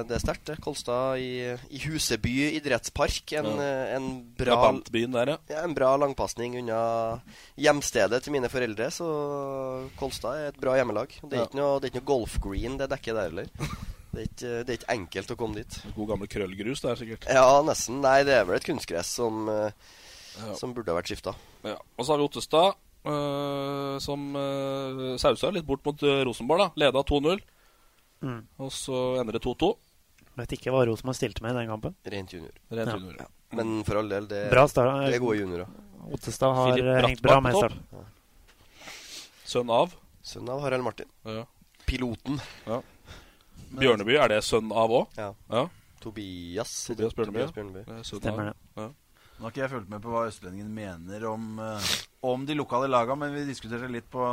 det er sterkt. Kolstad i, i Huseby idrettspark. En, Ja. en bra der, ja. Ja, En bra langpasning unna hjemstedet til mine foreldre, så Kolstad er et bra hjemmelag. Det er Ja. ikke noe, det er ikke noe golfgreen det dekker der heller. Det er, ikke, det er ikke enkelt å komme dit. God gamle krøllgrus der, sikkert. Ja, nesten. Nei, det er vel et kunstgress som, eh, Ja. som burde ha vært skifta. Ja. Og så har vi Ottestad, som uh, sausa litt bort mot øh, Rosenborg. da Leda 2-0. Mm. Og så ender det 2-2. Vet ikke hva Rosenborg stilte med i den kampen. Rent junior. Rent Ja. junior. Ja. Men for all del, det, Bra start. det er gode juniorer. Ottestad har eh, hengt bra med start. Sønn av Sønn av Harald Martin. ja. Piloten. Ja. Bjørneby, er det sønn av òg? Ja. Ja. Tobias. Tobias Bjørneby. Tobias Bjørneby. Er Stemmer det. Ja. Nå har ikke jeg fulgt med på hva Østlendingen mener om, eh, om de lokale laga, men vi diskuterte litt på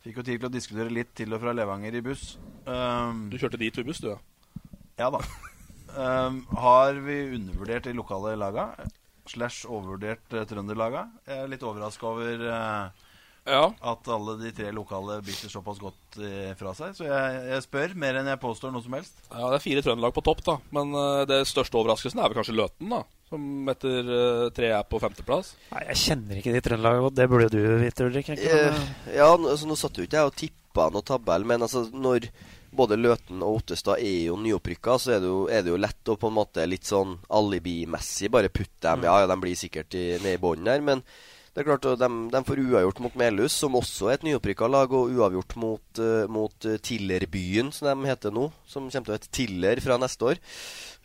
Fikk jo tid til å diskutere litt til og fra Levanger i buss. Um, Du kjørte dit i buss, du, ja? Ja da. Um, har vi undervurdert de lokale laga? Slash overvurdert uh, trønderlaga? Jeg er litt overraska over uh, at alle de tre lokale biter såpass godt uh, fra seg. Så jeg, jeg, spør mer enn jeg påstår noe som helst. Ja, Det er fire trønderlag på topp, da. Men uh, det største overraskelsen er vel kanskje Løten, da. Som etter uh, tre er på femteplass. Nei, Jeg kjenner ikke de Trøndelaget godt. Det burde du vite, Ulrik. ja, altså, nå satt jo ikke jeg og tippa noe tabell, men altså når både Løten og Ottestad er jo nyopprykka, så er det jo, er det jo, lett å på en måte litt sånn alibimessig bare putte dem Ja, ja, de blir sikkert i, ned i bånn der, men det er klart de, de får uavgjort mot Melhus, som også er et nyopprykka lag, og uavgjort mot, uh, mot uh, Tillerbyen, som de heter nå. Som kommer til å hete Tiller fra neste år.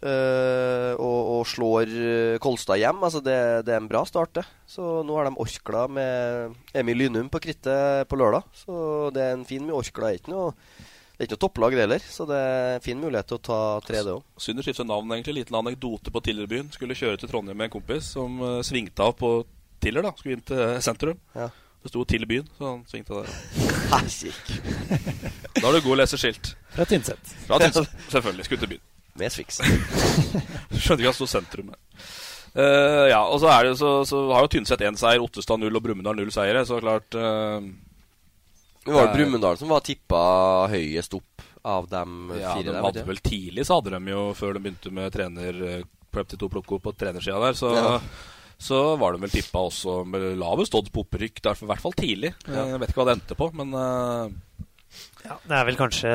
Uh, og, og, slår Kolstad hjem. Altså det, det, er en bra start, det. Så nå har de Orkla med Emil Lynum på krittet på lørdag. Så det er en fin med Orkla. Ikke noe det er ikke noe topplag det heller, så det er en fin mulighet til å ta 3D òg. Synd å skifte navn, egentlig. Liten anekdote på Tillerbyen. Skulle kjøre til Trondheim med en kompis som uh, svingte av på Tiller. da Skulle inn til sentrum. Ja. Det sto Tillerbyen, så han svingte der. Helsike. da er du god å lese skilt. Fra Tynset. Fra Tynset, selvfølgelig. Skulle til byen. Med Swix. Skjønte ikke at det sto sentrum. Uh, ja, og så, er det, så, så har jo Tynset én seier, Ottestad null og Brumunddal null seire. Så klart uh, det var jo Brumunddal som var tippa høyest opp av dem ja, fire. De hadde vel tidlig, så hadde de jo, før de begynte med trener Prep til to plukko på trenersida der, så, ja. så var de vel tippa også med lavest odds på opprykk. I hvert fall tidlig. Ja. Jeg vet ikke hva det endte på, men uh... ja, Det er vel kanskje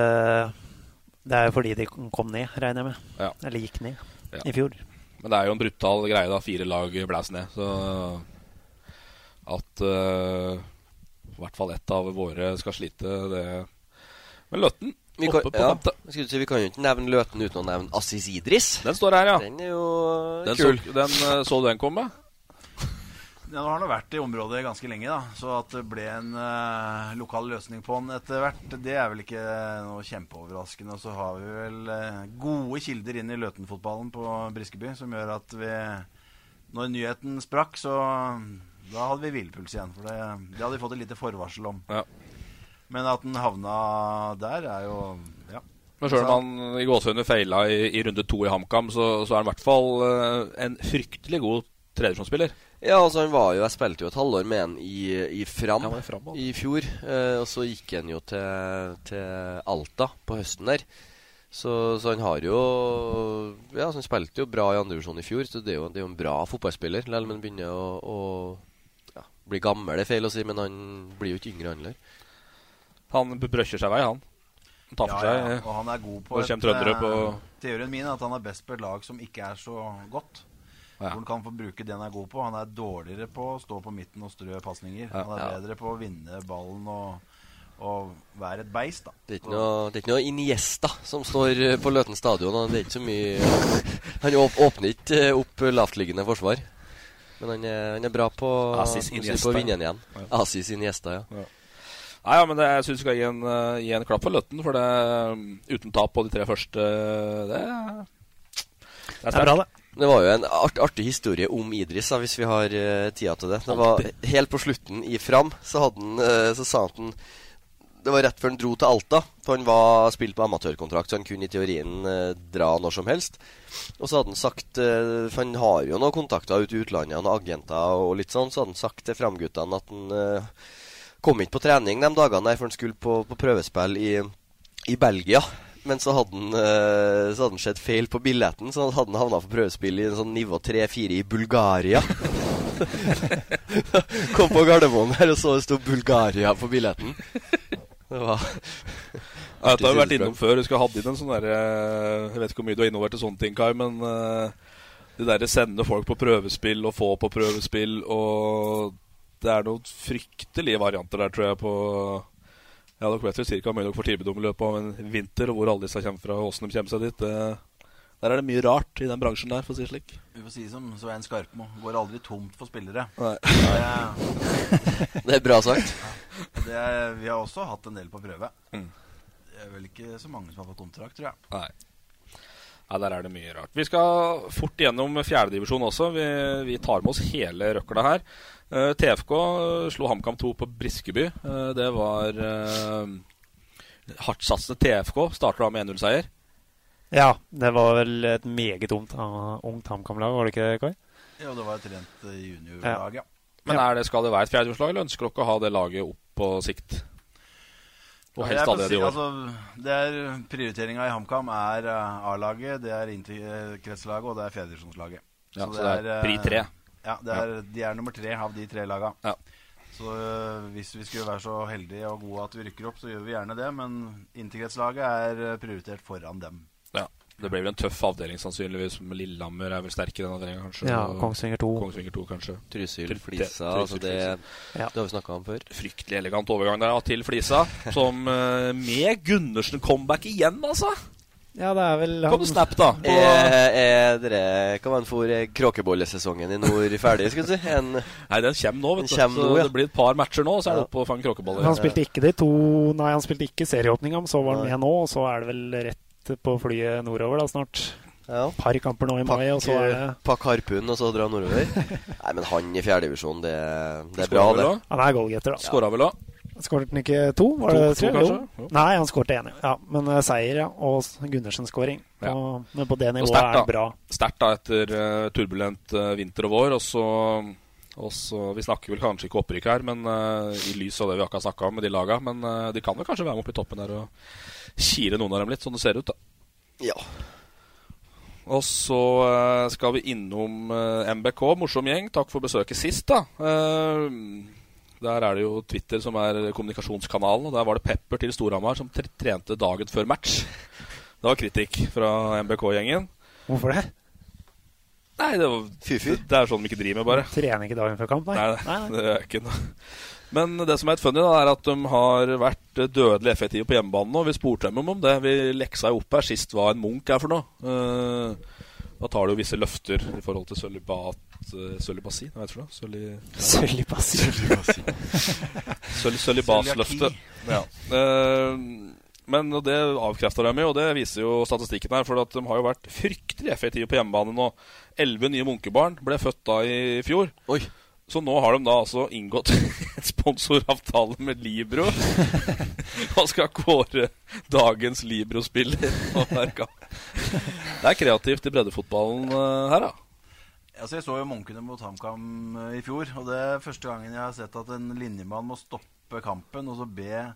Det er jo fordi de kom ned, regner jeg med. Ja. Eller gikk ned i fjor. Men det er jo en brutal greie, da. Fire lag blæs ned. Så at uh i hvert fall ett av våre skal slite. Det Men Løtten vi kan, oppe på ja, femte. Si, vi kan jo ikke nevne Løten uten å nevne Assis Idris. Den står her, ja. Den er jo den kul. Så, den, eh, så du den komme? Ja, nå har han vært i området ganske lenge, da. Så at det ble en uh, lokal løsning på den etter hvert, det er vel ikke noe kjempeoverraskende. Og så har vi vel uh, gode kilder inn i Løten-fotballen på Briskeby som gjør at vi Når nyheten sprakk, så da hadde vi hvilepuls igjen. For det, det, hadde vi fått et lite forvarsel om. Ja. Men at den havna der, er jo Ja. Men sjøl om han i gåsehudet feila i, i, runde to i HamKam, så, så, er han i hvert fall uh, en fryktelig god tredjevisjonsspiller. Ja, altså han var jo Jeg spilte jo et halvår med han i, i Fram, ja, fram i fjor. Eh, og så gikk han jo til, til Alta på høsten der. Så, så, han har jo Ja, han spilte jo bra i andredivisjon i fjor, så det er jo, det er jo en bra fotballspiller. Selv om han begynner å, å blir gammel, det er feil å si, men han blir jo ikke yngre, han heller. Han brøsjer seg vei, han. Han tar for ja, seg. Ja, og han er god på et, på eh, Teorien min er at han er best på et lag som ikke er så godt. Ja. Hvor han kan få bruke det han er god på. Han er dårligere på å stå på midten og strø pasninger. Han er bedre på å vinne ballen og, og være et beist. da Det er ikke noe, det er ikke noe Iniesta som står eh, på Løten stadion. Det er ikke så mye Han åpner ikke eh, opp lavtliggende forsvar. Men han er, han er bra på, Asis Iniesta. på å vinne igjen. Ja. Asis Iniesta, ja. ja. Nei, ja, men det, jeg syns vi skal gi en, uh, gi en, klapp for Løtten. For det um, uten tap på de tre første Det, det er bra, det. Det var jo en art, artig historie om Idris, da, hvis vi har uh, tida til det. Det var Helt på slutten i Fram så, hadde han, uh, så sa han det var rett før han dro til Alta. For han var spilt på amatørkontrakt, så han kunne i teorien uh, dra når som helst. Og så hadde han sagt For han har jo noen kontakter ute i utlandet, noen agenter og litt sånn. Så hadde han sagt til Framguttene at han kom ikke på trening de dagene der, for han skulle på, på prøvespill i, i, Belgia. Men så hadde han eh, Så hadde han sett feil på billetten, så hadde han havna på prøvespill i en sånn nivå 3-4 i Bulgaria. Kom på Gardermoen her og så det sto Bulgaria på billetten. Det var ja, Dette har vi vært innom før. Vi skulle hatt inn en sånn derre eh, Jeg vet ikke hvor mye du har involvert i sånne ting, Kai, men uh, det derre sende folk på prøvespill og få på prøvespill og Det er noen fryktelige varianter der, tror jeg, på Ja, dere vet jo ca. hvor mye dere får tilbud om i løpet av en vinter, og hvor alle disse kommer fra, og åssen de kommer seg dit. Det der er det mye rart i den bransjen der, for å si det slik. Vi får si som Svein Skarpmo. Går aldri tomt for spillere. Nei. Det, det er bra sagt. Ja, er, vi har også hatt en del på prøve. Mm. Det er vel ikke så mange som har fått kontrakt, tror jeg. Nei. Ja, Der er det mye rart. Vi skal fort gjennom fjerdedivisjon også. Vi, vi, tar med oss hele røkla her. Uh, TFK slo HamKam 2 på Briskeby. Uh, det var uh, hardtsatsende TFK. Starter da med 1-0-seier. Ja, det var vel et meget ungt, uh, ungt HamKam-lag, var det ikke det, Kai? Ja, det var et rent eh, juniorlag, ja. Men er det, skal det være et fjerdedivisjonslag, eller ønsker dere å ha det laget opp på sikt? Og helst ja, allerede i år. Altså, det er Prioriteringa i HamKam er eh, A-laget, det er interkretslaget og det er fjerdedivisjonslaget. Ja, så det er er pri tre. Ja, det er, de er nummer tre av de tre laga. Ja. Så eh, hvis vi skulle være så heldige og gode at vi rykker opp, så gjør vi gjerne det. Men interkretslaget er eh, prioritert foran dem. Det blir vel en tøff avdeling sannsynligvis. med Lillehammer er vel sterk i den avdelinga, kanskje. Ja, Kongsvinger 2. Kongsvinger 2, kanskje. Trysil, Flisa, Trysil, altså det- ja. det har vi snakket om før. Fryktelig elegant overgang der til Flisa. Som eh, med Gundersen-comeback igjen, altså. Ja, det er vel Kom snap, da. På, Er, er dere Hva man får er kråkebollesesongen i nord ferdig, skal du si? En, Nei, den kommer nå, vet du. Så nå, ja. det blir et par matcher nå, så er det oppe å fange kråkeboller. Han spilte ikke de to Nei, han spilte ikke serieåpninga, men så var han med nå, og så er det vel rett på flyet nordover da snart. Ja. Par kamper nå i mai, og så er det Pakk harpun og så dra nordover. Nei, men han i fjerdedivisjon, det, det er bra, det. Han er goalgetter, da. Skåra vel òg? Skåret han ikke to? Var det to, tre? Jo. Nei, han skåret én, ja. Men uh, seier, ja. Og Gundersen-skåring. Ja. Men på det nivået sterkt, er det bra. Sterkt da etter uh, turbulent uh, vinter og vår. Og så, og så Vi snakker vel kanskje ikke opprykk her, men uh, i lys av det vi akkurat snakka om med de laga. Men uh, de kan vel kanskje være med opp i toppen der og kile noen av dem litt, sånn det ser ut. da Ja. Og så uh, skal vi innom MBK. Morsom gjeng. Takk for besøket sist, da. Eh, der er det jo Twitter som er kommunikasjonskanalen, og der var det Pepper til Storhamar som trente dagen før match. Det var kritikk fra MBK-gjengen. Hvorfor det? Nei, det, var, det er sånn de ikke driver med, bare. Trener ikke dagen før kamp, nei. Nei, Nei, nei. det er ikke noe. Men det som er litt funny, da, er at de har vært dødelig effektive på hjemmebane nå. Vi spurte dem om det. Vi leksa jo opp her sist hva en Munch er for noe. Eh, da tar det jo visse løfter i forhold til sølibat uh, Sølibasi? Hva heter det? for? Søli... Sølibasi. Ja. Eh, men det avkrefta de jo, og det viser jo statistikken her. For at de har jo vært fryktelig effektive på hjemmebane nå. Elleve nye munkebarn ble født da i fjor. Oi. Så nå har de da altså inngått en sponsoravtale med Libro. og skal kåre dagens Libro-spiller. Det er kreativt i breddefotballen eh, her, da. Altså, jeg så jo Munkene mot HamKam eh, i fjor. Og det er første gangen jeg har sett at en linjemann må stoppe kampen og så be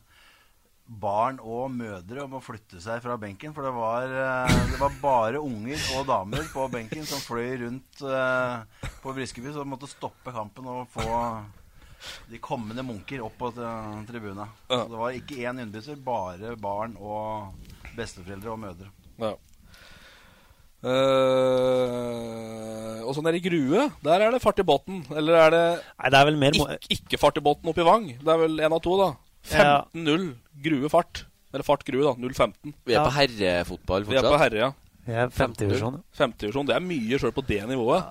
barn og mødre om å flytte seg fra benken. For det var, eh, det var bare unger og damer på benken som fløy rundt eh, på Briskeby. Så de måtte stoppe kampen og få de kommende munker opp på tribunen. Så det var ikke én innbytter, bare barn og besteforeldre og mødre. Ja. Uh, og så nede i Grue, der er det fart i båten. Eller er det, Nei, det er vel mer ikke, ikke fart i båten oppe i Vang? Det er vel én av to, da. Ja. 15-0 Grue fart. Eller fart Grue, da. 0-15. Vi er Ja. på herrefotball fortsatt. Vi er på herre, ja. Vi er femtedivisjon. ja. Femtedivisjon. Det er mye sjøl på det nivået.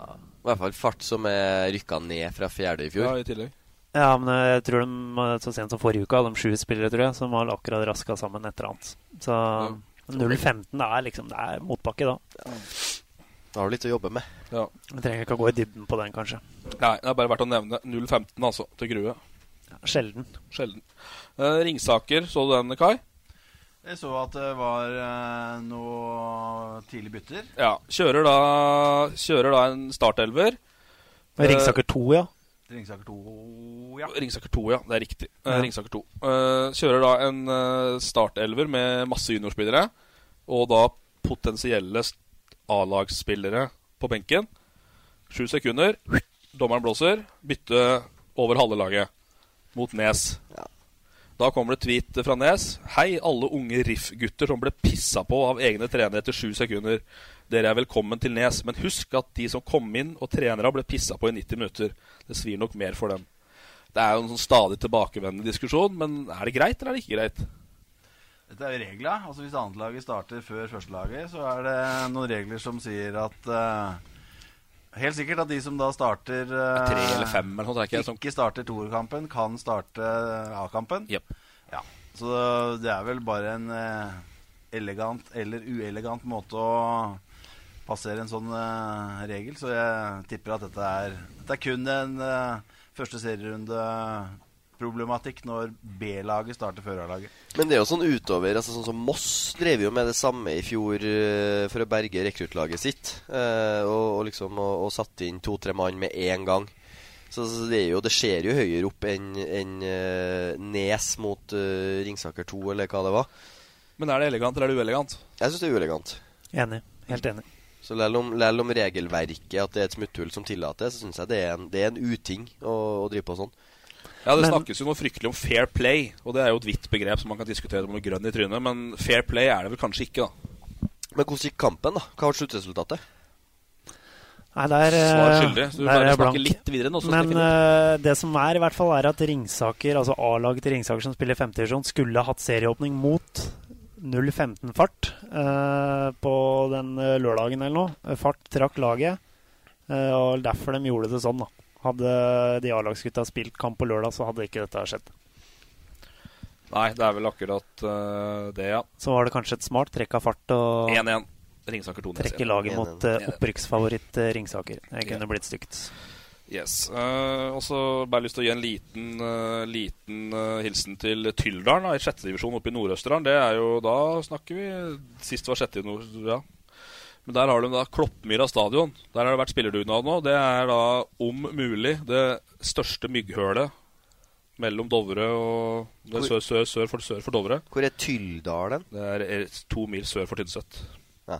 I hvert fall fart som er rykka ned fra fjerde i fjor. Ja, i tillegg. Ja, men jeg tror de eh, så sent som forrige uke hadde de sju spillere, tror jeg, som har akkurat raska sammen et eller annet. Så 0-15 det er liksom Det er motbakke, da. Da har du litt å jobbe med. Ja. Vi trenger ikke å gå i dybden på den, kanskje. Nei, det er bare verdt å nevne 0-15, altså, til Grue. Sjelden. Sjelden. Eh, Ringsaker, så du den, Kai? Jeg så at det var eh, noe tidlig bytter. Ja. Kjører da, kjører da en startelver. Og Ringsaker 2, ja. Ringsaker 2, ja. Ringsaker 2, ja. Det er riktig. Eh, Ja. Ringsaker 2. Eh, kjører da en eh, startelver med masse juniorspillere. Og da potensielle A-lagsspillere på benken. Sju sekunder. Dommeren blåser. Bytte over halve laget mot Nes. Da kommer det tweet fra Nes. Hei, alle unge Riff-gutter som ble pissa på av egne trenere etter sju sekunder. Dere er velkommen til Nes, men husk at de som kom inn og trenere ble pissa på i 90 minutter. Det svir nok mer for dem. Det er jo en sånn stadig tilbakevendende diskusjon, men er det greit, eller er det ikke greit? Dette er jo regler. Altså Hvis annetlaget starter før førstelaget, så er det noen regler som sier at eh, Helt sikkert at de som da starter uh, Tre eller fem eller noe ikke det som- Ikke starter toerkampen, kan starte A-kampen. Yep. Ja. Så det er vel bare en uh, elegant eller uelegant måte å passere en sånn uh, regel. Så jeg tipper at dette er, dette er kun en første serierunde problematikk når B-laget starter før A-laget. Men det er jo sånn utover altså Sånn som Moss drev jo med det samme i fjor eh, for å berge rekruttlaget sitt. eh, og, og liksom og, og satte inn to-tre mann med én gang. Så, så det, er jo, det skjer jo høyere opp enn en, uh, Nes mot eh, Ringsaker 2, eller hva det var. Men er det elegant, eller er det uelegant? Jeg syns det er uelegant. Enig. Helt enig. Så selv om, om regelverket at det er et smutthull som tillater, så syns jeg det er en, det er en uting å, å drive på sånn. Ja, Det Men- snakkes jo noe fryktelig om fair play, og det er jo et vidt begrep som man kan diskutere om er grønn i trynet, men fair play er det vel kanskje ikke, da. Men hvordan gikk kampen, da? Hva var sluttresultatet? Nei, der, Svar eh, skyldig, så du der bare er blank. litt videre nå, Men eh, det som er, i hvert fall, er at Ringsaker, altså A-laget til Ringsaker som spiller femtedivisjon, skulle hatt serieåpning mot 0-15-fart uh, på den eh, lørdagen eller noe. Fart trakk laget, uh, og derfor de gjorde det sånn, da. Hadde de A-lagsgutta spilt kamp på lørdag, så hadde ikke dette skjedd. Nei, det er vel akkurat uh, det, ja. Så var det kanskje et smart trekk av fart og 1-1. Ringsaker 2 trekke laget mot uh, opprykksfavoritt uh, Ringsaker. Det kunne blitt stygt. Yes. Uh, og så bare lyst til å gi en liten, uh, liten uh, hilsen til Tyldalen da, i sjette divisjon oppe i Nord-Østerdalen. Det er jo Da snakker vi Sist var sjette i nord... Ja. Men der har de da Kloppmyra stadion. Der har det vært spillerdugnad nå. Det er da om mulig det største mygghølet mellom Dovre og Det sør, sør, sør, for, sør for Dovre. Hvor er Tyldalen? Det er to mil sør for Tynset. Ja.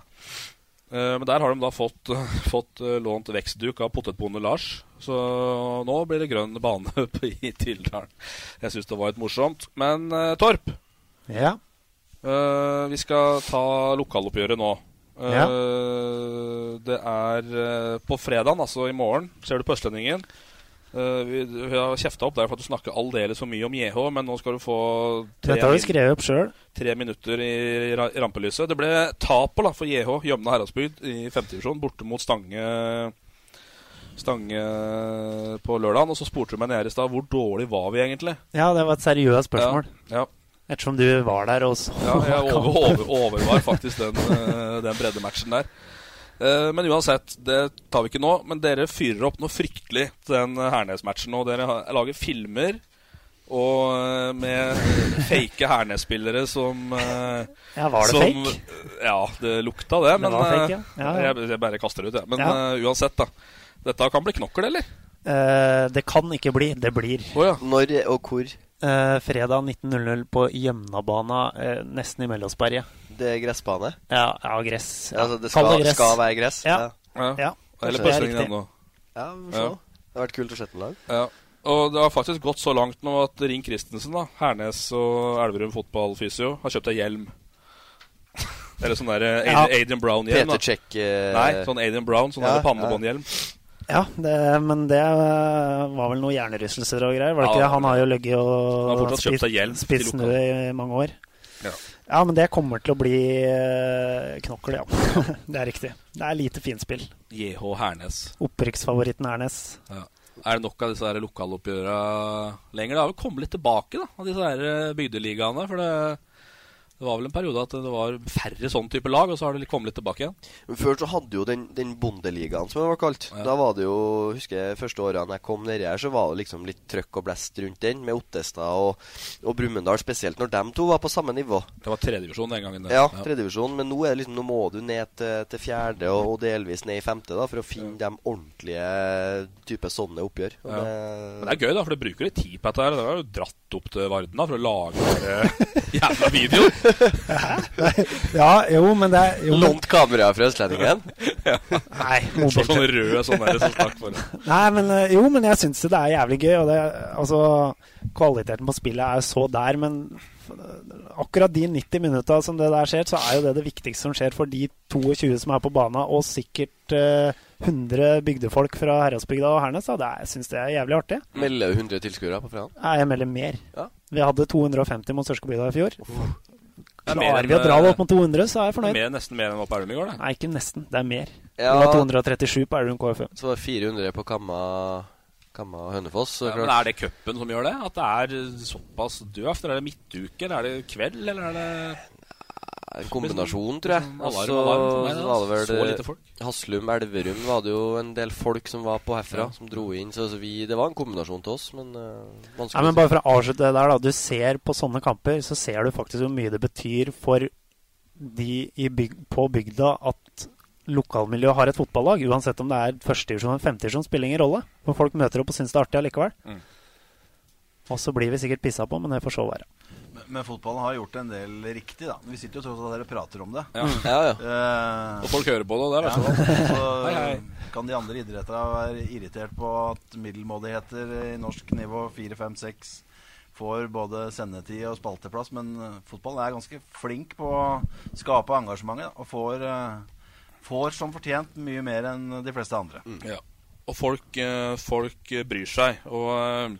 Eh, men der har de da fått, fått eh, lånt vekstduk av potetbonde Lars. Så nå blir det grønn bane i Tyldalen. Jeg syns det var litt morsomt. Men eh, Torp, Ja. eh, vi skal ta lokaloppgjøret nå. Eh, Uh, Det er uh, på fredag, altså i morgen, ser du på Østlendingen. Uh, vi, vi har kjefta opp der for at du snakker aldeles for mye om JH, men nå skal du få tre Dette har du skrevet opp selv. tre minutter i i rampelyset. Det ble tapet for JH Jømna Heradsbygd i femtedivisjon borte mot Stange Stange på lørdag. Og så spurte du meg nede i stad hvor dårlig var vi egentlig. Ja, det var et seriøst spørsmål. Ja, ja. Ettersom du var der og så Ja, jeg over, over, overvar faktisk den, eh, den breddematchen der. Eh, Men uansett, det tar vi ikke nå. Men dere fyrer opp noe fryktelig til den eh, Hernes-matchen. nå. dere lager filmer og med fake Hernes-spillere som Ja, var det som, fake? Ja, det lukta det. Det Men fake, ja. Ja, ja. Jeg, jeg bare kaster det ut, jeg. Men eh, uansett, da. Dette kan bli knokkel, eller? Eh, det kan ikke bli. Det blir. Når og hvor? Eh, fredag 19.00 på Gjømnabana, eh, nesten i Mellomsberget. Det er gressbane? Ja, ja gress. Ja. Altså, det skal, skal, skal være gress? Ja. Ja. ja. Eller det er riktig. ennå. Ja, vi får Ja. Det har vært kult å sette lag. Ja. Og det har faktisk gått så langt nå at Ring Christensen, da, Hernes og Elverum fotballfysio, har kjøpt deg hjelm. Eller sånn der Ja. Adrian, Brown-hjelm. Peter Check, uh... Nei, sånn Adrian Brown, sånn Ja, pannebåndhjelm. Ja, det, men det eh, var vel noen hjernerystelser og greier. Var det Ja, ikke det? Han har jo ligget og spist snø i mange år. Ja. Ja, men det kommer til å bli eh, knokkel, ja. det er riktig. Det er lite finspill. JH Hernes. Opprykksfavoritten Hernes. Ja. Er det nok av disse lokaloppgjørene lenger? Det har vel kommet litt tilbake, da, av disse eh, bygdeligaene. For det, det var vel en periode at det var færre sånn type lag, og så har det kommet litt tilbake igjen. Men Før så hadde jo den, den bondeligaen, som det var kalt. Da var det jo, husker jeg første årene jeg kom nedi her, så var det liksom litt trøkk og blest rundt den, med Ottestad og, og Brumunddal, spesielt når dem to var på samme nivå. Det var tredjedivisjon den gangen. det. Ja, tredjedivisjon. Men nå, er det liksom, nå må du ned til, til fjerde og, og delvis ned i femte da, for å finne de ordentlige type sånne oppgjør. Ja. det- Men det er gøy, da, for det bruker litt tid på dette. her Det har jo dratt opp til Varden da, for å lage den jævla videoen. Ja, jo, men det er jo, Lånt kamera fra Østlendingen? ja. Nei, Så sånne røde sånne der som stakk for Nei, men eh, jo, men jeg syns det er jævlig gøy. Og det, altså, kvaliteten på spillet er så der, men akkurat de 90 minutta som det der skjer, så er jo det det viktigste som skjer for de 22 som er på bana, og sikkert eh, 100 bygdefolk fra Heradsbygda og Hernes. Da. Det er- Jeg syns det er jævlig artig. Melder 100 tilskuere på fredag? Nei, jeg melder mer. Ja. Vi hadde 250 mot Sørskebygda i fjor. Mer Klarer vi å dra det opp eh, mot 200, så er jeg fornøyd. Mer, nesten mer enn opp Elverum i går, da. Nei, ikke nesten. Det er mer. Ja. Det var 237 på Elverum KFU. Så var det 400 på Kamma, Kamma Hønefoss. så Ja, men Er det cupen som gjør det? At det er såpass døvt? Eller er det midtuke? Eller er det kveld? Eller er det En kombinasjon, tror jeg. Altså, var det vel. Haslum, Elverum var det jo en del folk som var på herfra, som dro inn. Så, så vi, det var en kombinasjon til oss, men uh, vanskelig Nei, men Bare for å avslutte det der, da. Du ser på sånne kamper så ser du faktisk hvor mye det betyr for de i byg på bygda at lokalmiljøet har et fotballag. Uansett om det er førstedivisjon eller femtedivisjon, spiller ingen rolle. For folk møter opp og syns det er artig allikevel. Mm. Og så blir vi sikkert pissa på, men det får så være. Men, men fotballen har gjort en del riktig, da. Vi sitter jo tross alt her og prater om det. Ja. Ja, ja. Uh, Og folk hører på det, og det er ja. verst av alt. Så Hei, hei. kan de andre idrettene være irritert på at middelmådigheter i norsk nivå 4, 5, 6 får både sendetid og spalteplass, men eh, fotballen er ganske flink på å skape engasjementet og får, eh, får som fortjent mye mer enn de fleste andre. Ja. Og folk, folk bryr seg. Og,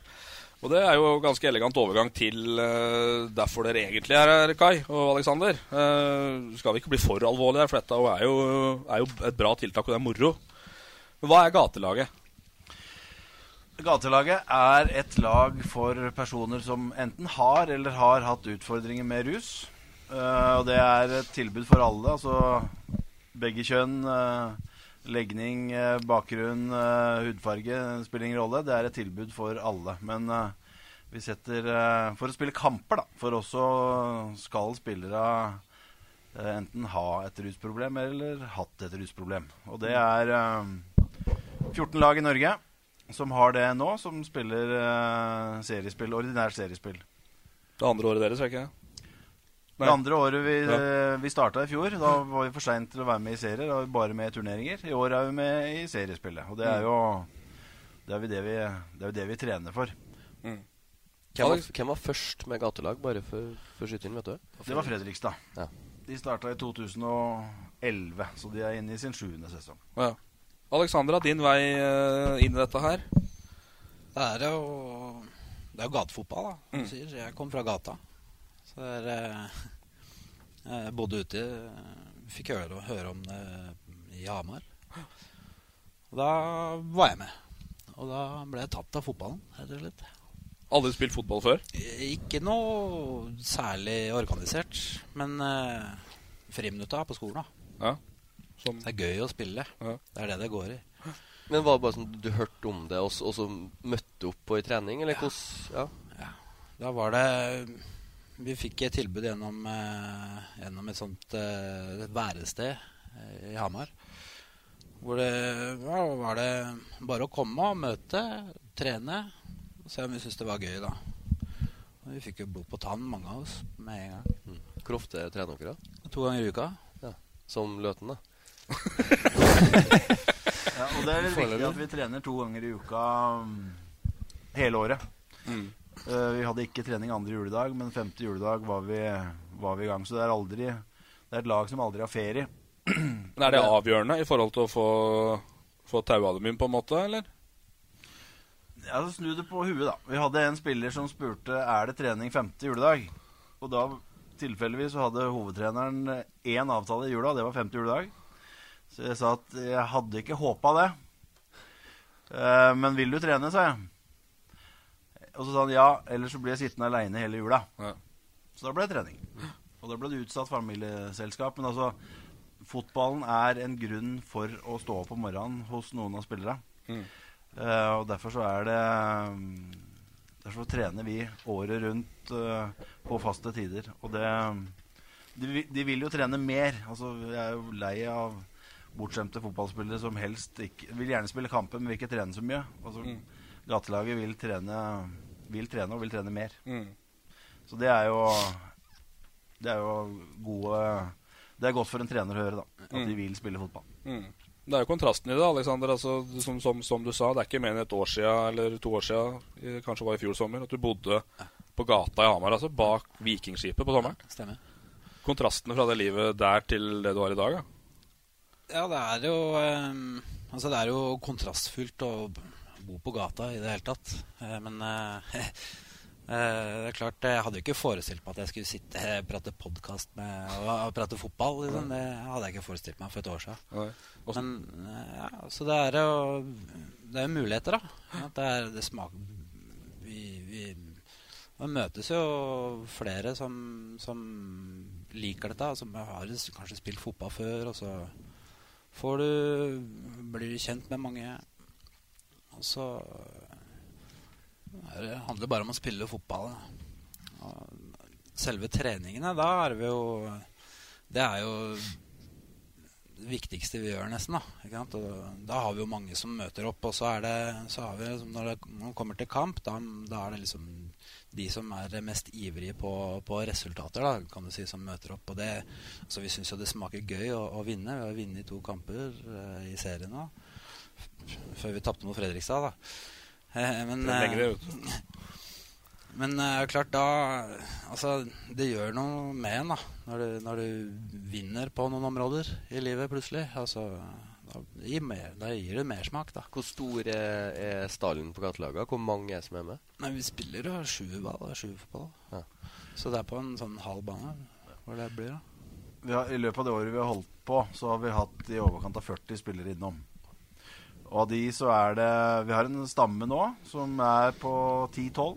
og det er jo ganske elegant overgang til uh, derfor dere egentlig er her, Kai og Aleksander. Uh, skal vi ikke bli for alvorlige her, for dette er jo, er jo et bra tiltak, og det er moro. Men hva er gatelaget? Gatelaget er et lag for personer som enten har eller har hatt utfordringer med rus. Uh, og det er et tilbud for alle. Altså begge kjønn, eh, legning, eh, bakgrunn, eh, hudfarge spiller ingen rolle. Det er et tilbud for alle. Men eh, vi setter For å spille kamper, da. For også skal spillere enten ha et rusproblem eller hatt et rusproblem. Og det er eh, 14 lag i Norge som har det nå, som spiller seriespill, ordinært seriespill. Det andre året deres, er ikke det? Det andre året vi, Ja. eh, vi starta i fjor, da var vi for seint til å være med i serier. Da var vi bare med i turneringer. I år er vi med i seriespillet. Og det er jo det er det vi, det er det vi trener for. Mm. Hvem var, hvem var først med gatelag, bare for, for inn, vet du? Det var Fredrikstad. Ja. De starta i 2011, så de er inne i sin sjuende sesong. Ja. Alexandra, din vei eh, inn i dette her? Det er jo Det er jo gatefotball, da. Mm. Jeg kom fra gata. Så er, eh, jeg bodde ute eh, Fikk høre, høre om det i Hamar. Og da var jeg med. Og da ble jeg tatt av fotballen, rett og slett. Aldri spilt fotball før? Ikke noe særlig organisert, men eh, friminutta på skolen, da. Ja. Som... Det er gøy å spille. Det er det det går i. Men var det bare sånn du hørte om det, og så, og så møtte opp på i trening, eller hvordan ja. Da var det Vi fikk et tilbud gjennom, eh, gjennom et sånt eh, værested eh, i Hamar. Hvor det ja, var det bare å komme og møte, trene, og se om vi syntes det var gøy, da. Og vi fikk jo blod på tann, mange av oss, med en gang. Mm. Hvor ofte trener dere? To ganger i uka. Ja. Som Løten, da? Ja, og det er litt viktig at vi trener to ganger i uka um, hele året. Mm. Eh, vi hadde ikke trening andre juledag, men femte juledag var vi, var vi i gang. Så det er aldri Det er et lag som aldri har ferie. Men Er det avgjørende i forhold til å få, få taua dem inn, på en måte, eller? Ja, så Snu det på huet, da. Vi hadde en spiller som spurte er det trening femte juledag. Og da tilfeldigvis så hadde hovedtreneren én avtale i jula, det var femte juledag. Så jeg sa at jeg hadde ikke håpa det. Uh, men vil du trene, sa jeg. Og så sa han ja, ellers så blir jeg sittende aleine hele jula. Så da ble det trening. Og da ble det utsatt familieselskap. Men altså, fotballen er en grunn for å stå opp om morgenen hos noen av spillerne. Mm. Uh, og derfor så er det mm, Derfor trener vi året rundt uh, på faste tider. Og det de, de vil jo trene mer. Altså, jeg er jo lei av bortskjemte fotballspillere som helst ikke vil gjerne spille kamper, men vil ikke trene så mye. Altså, Gatelaget vil trene, vil trene og vil trene mer. Mm. Så det er jo Det er jo gode Det er godt for en trener å høre, da. At Mm. de vil spille fotball. Mm. Det er jo kontrasten i det, Alexander. Altså, som, som, som du sa, det er ikke mer enn et år siden, eller to år siden, i- kanskje det var i fjor sommer, at du bodde på gata i Hamar, altså bak Vikingskipet på sommeren. Stemmer. Kontrastene fra det livet der til det du har i dag, da. Ja, det er jo um, Altså, det er jo kontrastfullt b- bo på gata i det hele tatt. Eh, men eh, eh, det er klart, jeg hadde jo ikke forestilt meg at jeg skulle sitte og prate podkast og, prate fotball. Liksom. Det hadde jeg ikke forestilt meg for et år siden. Men ja, så det er jo Det er muligheter, da. Det, er, det smaker vi, vi Man møtes jo flere som, som liker dette, som har kanskje spilt fotball før, og så får du blir du kjent med mange. Og så er det handler bare om å spille fotball. selve treningene, da er vi jo Det er jo det viktigste vi gjør, nesten. Da da har vi jo mange som møter opp. Og så er det, så har vi, når det når det kommer til kamp, da, da er det liksom de som er mest ivrige på, på resultater, da, kan du si, som møter opp. Og det, altså, vi syns jo det smaker gøy å, å vinne. Vi har vunnet to kamper eh, i serien nå. Før vi tapte mot Fredrikstad, da. Eh, men Det er eh, men eh, klart, da Altså, det gjør noe med en, da. Når du, når du vinner på noen områder i livet plutselig. Altså, da gir, mer, da gir det mersmak, da. Hvor stor er, er stallen på gatelaget? Hvor mange er som er med? Nei, vi spiller jo sju Sjuerfotball. Ja. Så det er på en sånn halv bane. Hvor det blir, da. Vi har, I løpet av det året vi har holdt på, så har vi hatt i overkant av 40 spillere innom. Og av de så er det Vi har en stamme nå som er på 10-12.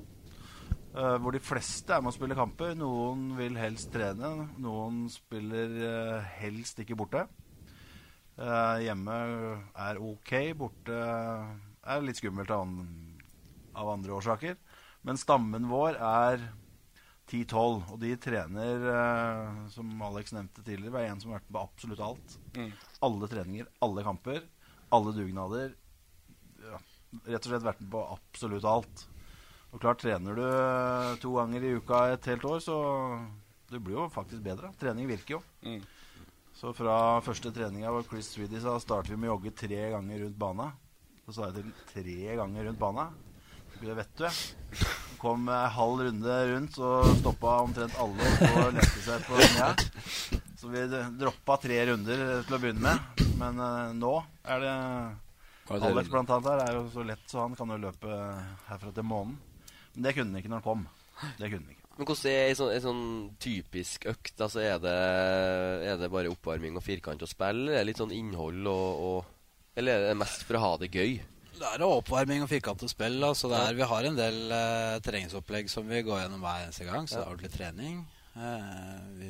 Uh, hvor de fleste er med å spille kamper. Noen vil helst trene. Noen spiller uh, helst ikke borte. Uh, hjemme er ok. Borte er litt skummelt av, an av andre årsaker. Men stammen vår er 10-12, og de trener, eh, som Alex nevnte tidligere, hver en som har vært med på absolutt alt. Mm. Alle treninger, alle kamper, alle dugnader. Ja, rett og slett vært med på absolutt alt. Og klart, trener du eh, to ganger i uka et helt år, så du blir jo faktisk bedre. Trening virker jo. Mm. Så fra første treninga hvor Chris Swedish sa starter vi med å jogge tre ganger rundt bana. Så sa jeg til ham tre ganger rundt bana. Det vet du. Kom eh, halv runde rundt, så stoppa omtrent alle og lente seg på knea. Så vi droppa tre runder til å begynne med. Men uh, nå er det Alex blant annet her er jo så lett, så han kan jo løpe herfra til månen. Men det kunne han ikke når han kom. Det kunne han ikke. Men hvordan er ei sånn, sånn typisk økt? Altså Er det, er det bare oppvarming og firkant og spill? Eller er det litt sånn innhold og, og Eller er det mest for å ha det gøy? Det er oppvarming og firkantet spill. Altså det er, vi har en del uh, treningsopplegg som vi går gjennom hver eneste gang. Så det er ordentlig trening. Eh, vi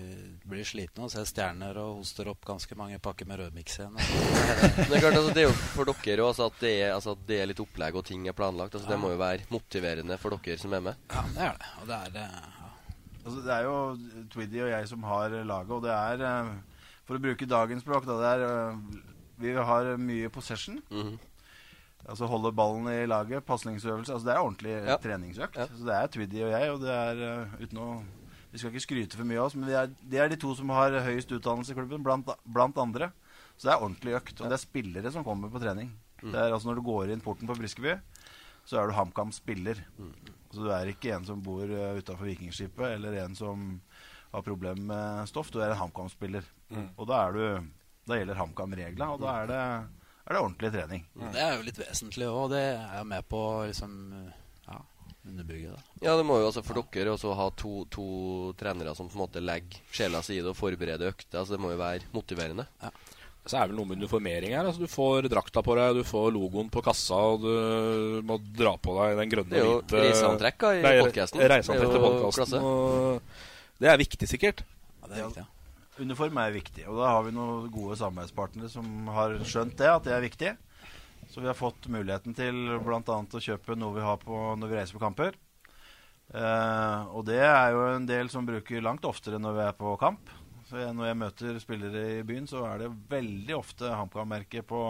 blir slitne og ser stjerner og hoster opp ganske mange pakker med rødmiks igjen. Det er klart, altså, det er jo for dere også at det er, altså, at det er litt opplegg og ting er planlagt. Altså, Det må jo være motiverende for dere som er med. Ja, det er det. Og det er eh, ja. Altså, det er jo Twiddy og jeg som har laget, og det er eh, For å bruke dagens språk, da, det er Vi har mye possession. Mhm. Altså holde ballen i laget, pasningsøvelse. Altså, det er ordentlig Ja. treningsøkt. Så det er Twiddy og jeg, og det er uh, uten å Vi skal ikke skryte for mye av oss, men vi er, det er de to som har høyest utdannelse i klubben, blant, blant andre. Så det er ordentlig økt. Og det er spillere som kommer på trening. Mm. Det er altså Når du går inn porten på Briskeby, så er du HamKam-spiller. Mm. Så du er ikke en som bor uh, utafor Vikingskipet, eller en som har problemer med stoff. Du er en HamKam-spiller. Mm. Og da, er du, da gjelder HamKam-reglene, og da er det, er det ordentlig trening. Det er jo litt vesentlig òg, og det er jo med på liksom underbygge det. Ja, det må jo altså for dere også ha to, to trenere som på en måte legger sjela si i det og forbereder økter. Altså, det må jo være motiverende. Så er det vel noe med uniformering her. Altså, du får drakta på deg, du får logoen på kassa, og du må dra på deg den grønne jo hvite- reiseantrekk, i podkasten. podcasten. Reiseantrekk Det til podkasten. Og det er viktig, sikkert. Ja, det er viktig, ja. Uniform er viktig, og da har vi noen gode samarbeidspartnere som har skjønt det, at det er viktig. Så vi har fått muligheten til bl.a. å kjøpe noe vi har på når vi reiser på kamper. Eh, og det er jo en del som bruker langt oftere når vi er på kamp. Så jeg, når jeg møter spillere i byen, så er det veldig ofte HamKam-merket på,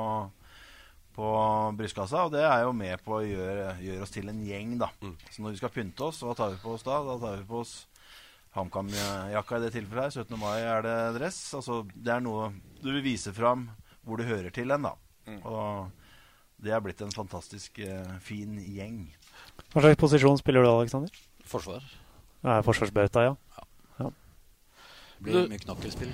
på brystkassa. Og det er jo med på å gjøre, gjøre oss til en gjeng, da. Så når vi skal pynte oss, hva tar vi på oss da? Da tar vi på oss HamKam-jakka i det tilfellet her. 17. mai er det dress. Altså, det er noe du vil vise fram hvor du hører til hen, da. Og det er blitt en fantastisk eh, fin gjeng. Hva slags posisjon spiller du, Aleksander? Forsvar. Ja, Forsvarsbauta, ja. ja. Blir mye knokkelspill.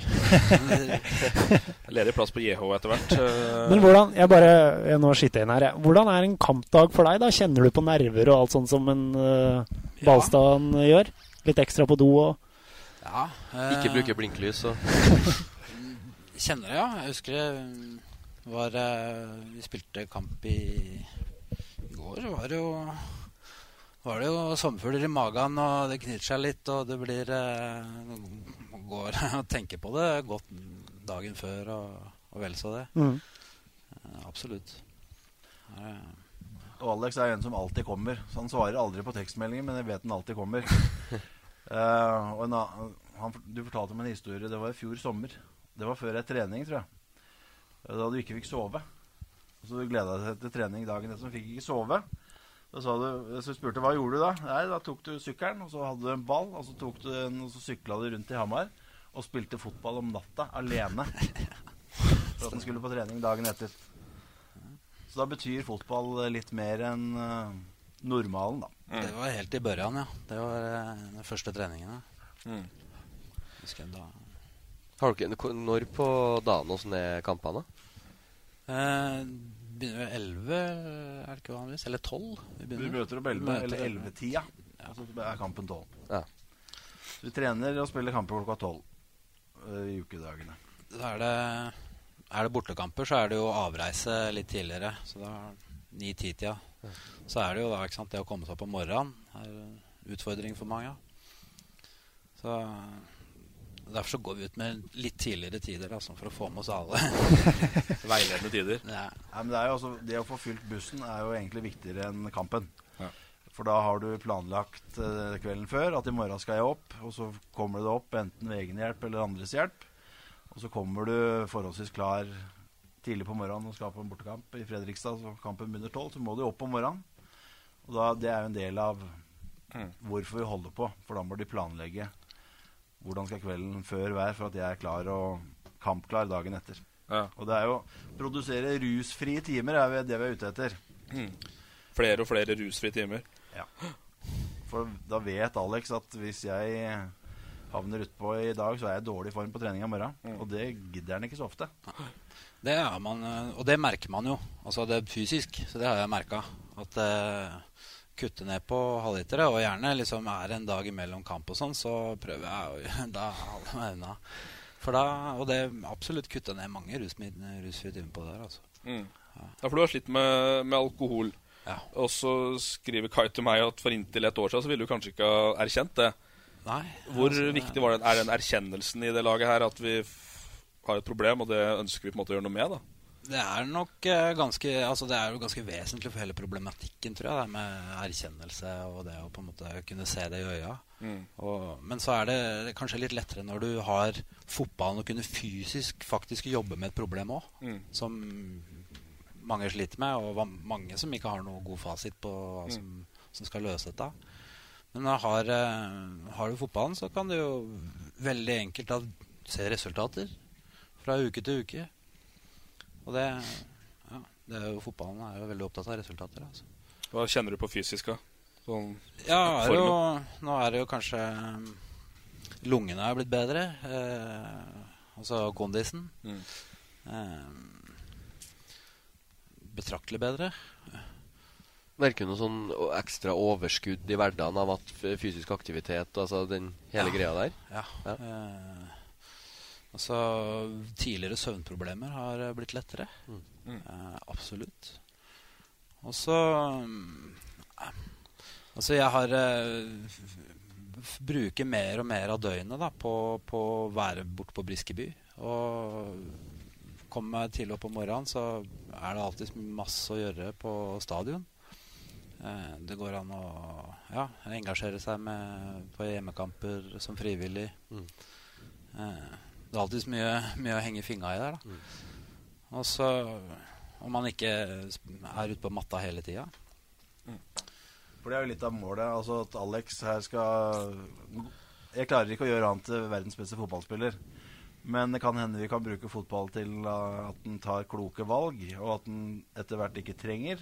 Ledig plass på JH etter hvert. Eh, Men hvordan jeg bare, jeg nå skyter inn her, jeg. hvordan er en kampdag for deg? da? Kjenner du på nerver og alt sånt som en uh, Balstad gjør? Litt ekstra på do og Ja. Ikke eh, bruke blinklys og Kjenner det, ja. Jeg husker det var eh, Vi spilte kamp i i går. Var det jo var det jo sommerfugler i magen, og det knyter seg litt, og det blir eh, går og tenker på det godt dagen før og, og vel så det. Mm. Eh, absolutt. Eh, Og Alex er en som alltid kommer. Så han svarer aldri på tekstmeldinger, men jeg vet han alltid kommer. uh, og en, han, du fortalte om en historie. Det var i fjor sommer. Det var før ei trening, tror jeg. Eh, Da du ikke fikk sove. Og så du gleda deg til trening dagen etter, men fikk ikke sove. Da sa du, så spurte hva gjorde du da. Nei, Da tok du sykkelen, og så hadde du en ball, og så, tok du en, og så sykla du rundt i Hamar og spilte fotball om natta alene. For at den skulle på trening dagen etter. Så da betyr fotball litt mer enn eh, normalen, da. Det var helt i børjan, ja. Det var eh, de første treningene. Mm. Husker jeg da Har dere, ko- når på dagen åssen er kampene? eh, Begynner ved 11, er det ikke vanligvis? Eller 12? Vi vi møter opp 11, Møter eller 11. 11-tida. Og så er kampen 12. Ja. Så vi trener og spiller kamper klokka 12 eh, i ukedagene. Så er det, er det bortekamper, så er det jo avreise litt tidligere. Så da 9-10-tida. Så er det jo da ikke sant, det å komme seg opp om morgenen er en utfordring for mange. Så Derfor så går vi ut med litt tidligere tider da, sånn for å få med oss alle. Veiledende tider. Ja. Ja, men det, er jo også, det å få fylt bussen er jo egentlig viktigere enn kampen. Ja. For da har du planlagt eh, kvelden før at i morgen skal jeg opp, og så kommer du opp enten ved egen hjelp eller andres hjelp. Og så kommer du forholdsvis klar tidlig på morgenen og skal på en bortekamp i Fredrikstad, så kampen begynner tolv, så må du opp om morgenen. Og da, det er jo en del av hvorfor vi holder på, for da må de planlegge hvordan skal kvelden før være for at jeg er klar og kampklar dagen etter. Ja. Og det er jo produsere rusfrie timer er det vi er ute etter. Mm. Flere og flere rusfrie timer. Ja. For da vet Alex at hvis jeg havner utpå i dag, så er jeg i dårlig form på trening i morgen. Og det gidder han ikke så ofte. Det er man, eh, og det merker man jo. Altså det er fysisk, så det har jeg merka. At eh, kutte ned på halvlitere, og gjerne liksom er en dag imellom kamp og sånn, så prøver jeg å da holde meg unna. For da, og det absolutt kutta ned mange rusfrie timer på det der, altså. Mm. Ja, for du har slitt med, med alkohol. Og så skriver Kai til meg at for inntil et år siden så ville du kanskje ikke ha erkjent det. Nei, Hvor altså, viktig var det, er den erkjennelsen i det laget her at vi har et problem, og det ønsker vi på en måte å gjøre noe med? da? Det er nok eh, ganske Altså det er jo ganske vesentlig for hele problematikken, tror jeg, det med erkjennelse og det å på en måte kunne se det i øya. Mm. Og, men så er det kanskje litt lettere når du har fotballen og kunne fysisk faktisk jobbe med et problem òg, Mm. som mange sliter med, og mange som ikke har noe god fasit på hva Mm. som, som skal løse dette. Men har, eh, har du fotballen, så kan du jo veldig enkelt da se resultater fra uke til uke. Og det, ja, det er jo, fotballen er jo veldig opptatt av resultater. Altså. Hva kjenner du på fysisk? da? Sånn Ja, er jo, nå er det jo kanskje um, Lungene er blitt bedre. Eh, altså kondisen. Mm. Eh, betraktelig bedre. Merker du noe sånn ekstra overskudd i hverdagen av at fysisk aktivitet altså den hele Ja. greia der? Ja. Eh, altså Tidligere søvnproblemer har eh, blitt lettere. Eh, absolutt. Og så mm, eh, Altså, jeg har eh, Bruker mer og mer av døgnet da, på, på å være borte på Briskeby. Og kommer jeg tidlig opp om morgenen, så er det alltid masse å gjøre på stadion. Eh, det går an å ja, engasjere seg med, på hjemmekamper som frivillig. Eh, det er alltid mye, mye å henge fingra i der. Da. Og så om man ikke er ute på matta hele tida. For det er jo litt av målet. Altså at Alex her skal Jeg klarer ikke å gjøre han til verdens beste fotballspiller. Men det kan hende vi kan bruke fotball til at han tar kloke valg, og at han etter hvert ikke trenger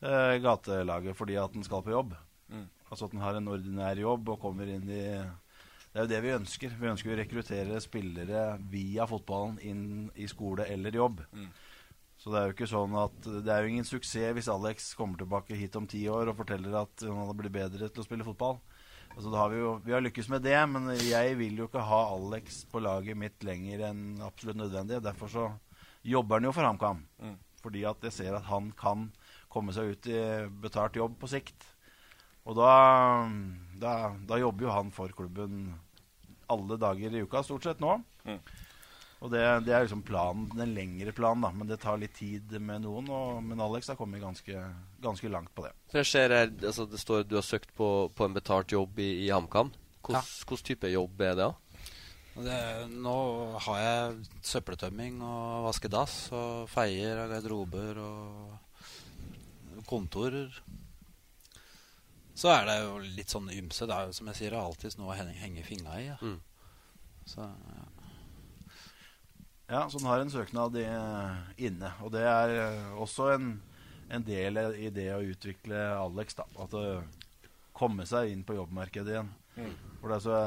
eh, gatelaget fordi at han skal på jobb. Mm. Altså at han har en ordinær jobb og kommer inn i Det er jo det vi ønsker. Vi ønsker å rekruttere spillere via fotballen inn i skole eller jobb. Mm. Så det er jo ikke sånn at Det er jo ingen suksess hvis Alex kommer tilbake hit om ti år og forteller at han hadde blitt bedre til å spille fotball. Altså, da har vi, jo, vi har lykkes med det, men jeg vil jo ikke ha Alex på laget mitt lenger enn absolutt nødvendig. Derfor så jobber han jo for HamKam. Mm. Fordi at jeg ser at han kan komme seg ut i betalt jobb på sikt. Og da, da, da jobber jo han for klubben alle dager i uka, stort sett nå. Mm. Og det, det er liksom planen, den lengre planen, da. Men det tar litt tid med noen. Og, men Alex har kommet ganske, ganske langt på det. Jeg ser her, altså Det står du har søkt på, på en betalt jobb i, i HamKam. Hvilken Ja. type jobb er det? Det, nå har jeg søppeltømming og vaske dass og feier og garderober og kontorer. Så er det jo litt sånn ymse. Det er jo som jeg sier, alltid noe å henge, henge fingra i. Ja. Mm. Så ja. Ja, så den har en søknad i, inne. Og det er eh, også en, en del i det å utvikle Alex. da At det komme seg inn på jobbmarkedet igjen. Mm. For det er så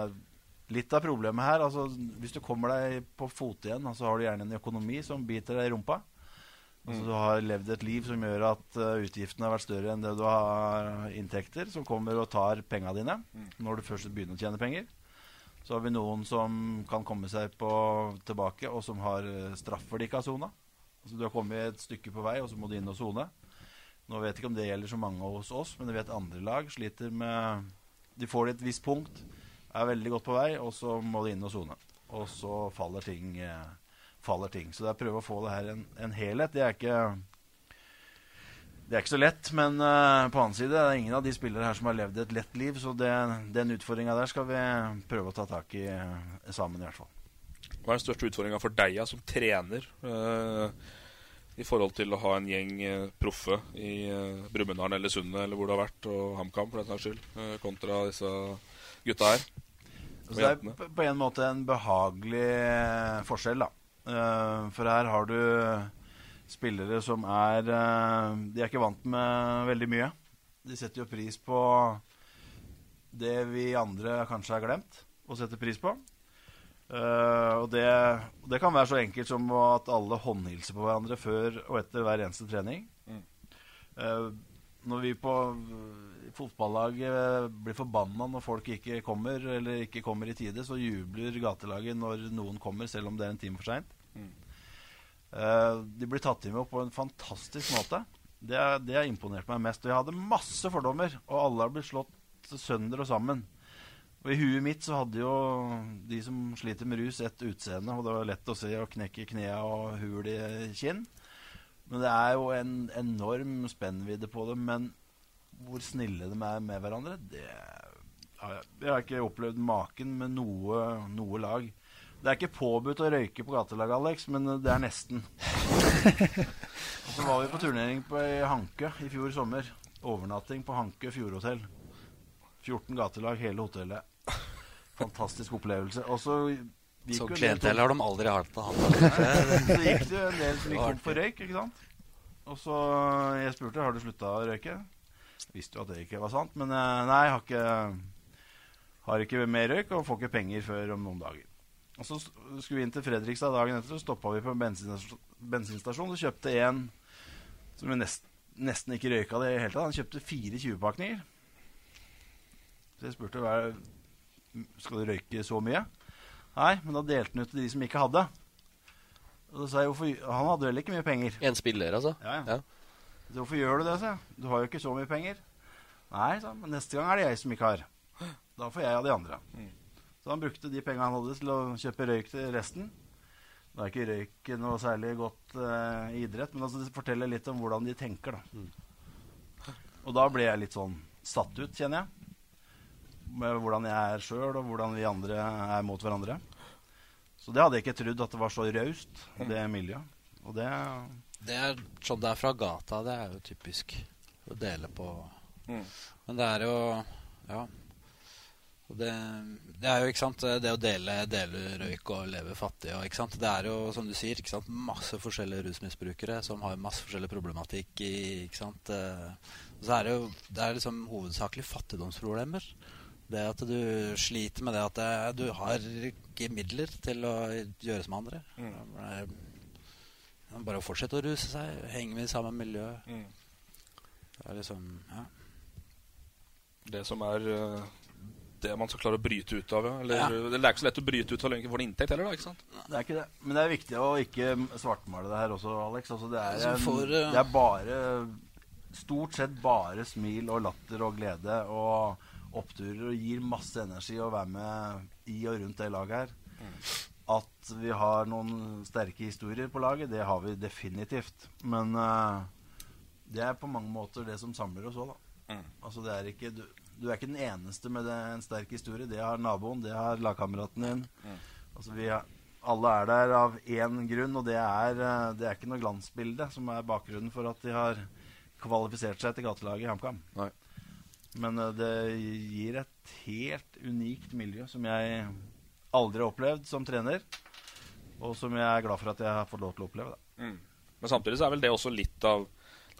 Litt av problemet her altså Hvis du kommer deg på fote igjen, så har du gjerne en økonomi som biter deg i rumpa. Altså, du har levd et liv som gjør at uh, utgiftene har vært større enn det du har inntekter, som kommer og tar penga dine Mm. når du først begynner å tjene penger. Så har vi noen som kan komme seg på, tilbake, og som har straff straffer de ikke har sona. Altså, du har kommet et stykke på vei, og så må du inn og sone. Nå vet jeg ikke om det gjelder så mange hos oss, men jeg vet andre lag sliter med De får det et visst punkt, er veldig godt på vei, og så må de inn og sone. Og så faller ting, eh, faller ting. Så det er å prøve å få det her en, en helhet. Det er ikke det er ikke så lett, men uh, på annen side det er ingen av de spillere her som har levd et lett liv, så det, den utfordringa der skal vi prøve å ta tak i eh, sammen, i hvert fall. Hva er den største utfordringa for deg som trener uh, i forhold til å ha en gjeng uh, proffe i uh, Brumunddal eller Sundet eller hvor det har vært, og HamKam for den saks skyld, uh, kontra disse gutta her? Så det er på- en måte en behagelig eh, forskjell, da. Eh, for her har du spillere som er eh, De er ikke vant med veldig mye. De setter jo pris på det vi andre kanskje har glemt å sette pris på. Uh, og det, det kan være så enkelt som at alle håndhilser på hverandre før og etter hver eneste trening. Mm. Uh, når vi på fotballaget blir forbanna når folk ikke kommer, eller ikke kommer i tide, så jubler gatelaget når noen kommer, selv om det er en time for seint. Mm. Eh, de blir tatt imot på en fantastisk måte. Det, det har imponert meg mest. Og jeg hadde masse fordommer, og alle har blitt slått sønder og sammen. Og I huet mitt så hadde jo de som sliter med rus, et utseende, og det var lett å se å knekke knea og hul i kinn. Men det er jo en enorm spennvidde på dem. Men hvor snille de er med hverandre, det har jeg, jeg har ikke opplevd maken med noe, noe lag. Det er ikke påbudt å røyke på gatelaget, Alex, men det er nesten. Og så var vi på turnering på i Hankø i fjor sommer. Overnatting på Hankø fjordhotell. 14 gatelag, hele hotellet. Fantastisk opplevelse. Og så gikk Så jo Så del klientell har de aldri hatt. så gikk det en del som gikk opp for røyk, ikke sant? Og så jeg spurte har du slutta å røyke. Visste jo at det ikke var sant, men eh, nei, jeg har ikke, har ikke mer røyk og får ikke penger før om noen dager. Og Så skulle vi inn til Fredrikstad dagen etter, så stoppa vi på en bensinstasjon, bensinstasjon og kjøpte en som vi nest, nesten ikke røyka det i hele tatt. Han kjøpte fire 20-pakninger. Så jeg spurte hva skal du røyke så mye. Nei, men da delte han ut til de som ikke hadde. Og da sa jeg, hvorfor, Han hadde vel ikke mye penger? En spiller, altså? Ja, ja. Så hvorfor gjør du det, sa jeg. Du har jo ikke så mye penger. Nei, sa han, men neste gang er det jeg som ikke har. Da får jeg av de andre. Så han brukte de pengene han hadde til å kjøpe røyk til resten. Nå er ikke røyk noe særlig godt eh, idrett, men altså, det forteller litt om hvordan de tenker. da. Og da ble jeg litt sånn satt ut, kjenner jeg. Med hvordan jeg er sjøl, og hvordan vi andre er mot hverandre. Så det hadde jeg ikke trodd at det var så raust, det miljøet. Og det Det er sånn det er fra gata. Det er jo typisk å dele på Mm. Men det er jo Ja. Det, det er jo ikke sant Det å dele, dele røyk og leve fattig og, ikke sant? Det er jo, som du sier, ikke sant? masse forskjellige rusmisbrukere som har masse forskjellig problematikk i ikke sant? Eh, så er det jo det er liksom hovedsakelig fattigdomsproblemer. Det at du sliter med det at det, du har ikke midler til å gjøre som andre. Er Bare å fortsette å ruse seg, henge med i samme miljø. Mm. Det er liksom Ja. Det som er eh, det man skal klare å bryte ut av, ja. Eller, Ja. Det er ikke så lett å bryte ut av lenge for en inntekt heller, da. ikke sant? Det er ikke det. Men det er viktig å ikke svartmale det her også, Alex. Altså, det, er, en- for, uh... det er bare Stort sett bare smil og latter og glede og oppturer og gir masse energi å være med i og rundt det laget her. At vi har noen sterke historier på laget, det har vi definitivt. Men uh, det er på mange måter det som samler oss òg, da. Mm. Altså det er ikke, du, du er ikke den eneste med det, en sterk historie. Det har naboen, det har lagkameraten din. Mm. Altså vi er, alle er der av én grunn, og det er, eh, det er ikke noe glansbilde som er bakgrunnen for at de har kvalifisert seg til gatelaget i HamKam. Men eh, det gir et helt unikt miljø som jeg aldri har opplevd som trener, og som jeg er glad for at jeg har fått lov til å oppleve. Mm. Men samtidig så er vel det også litt av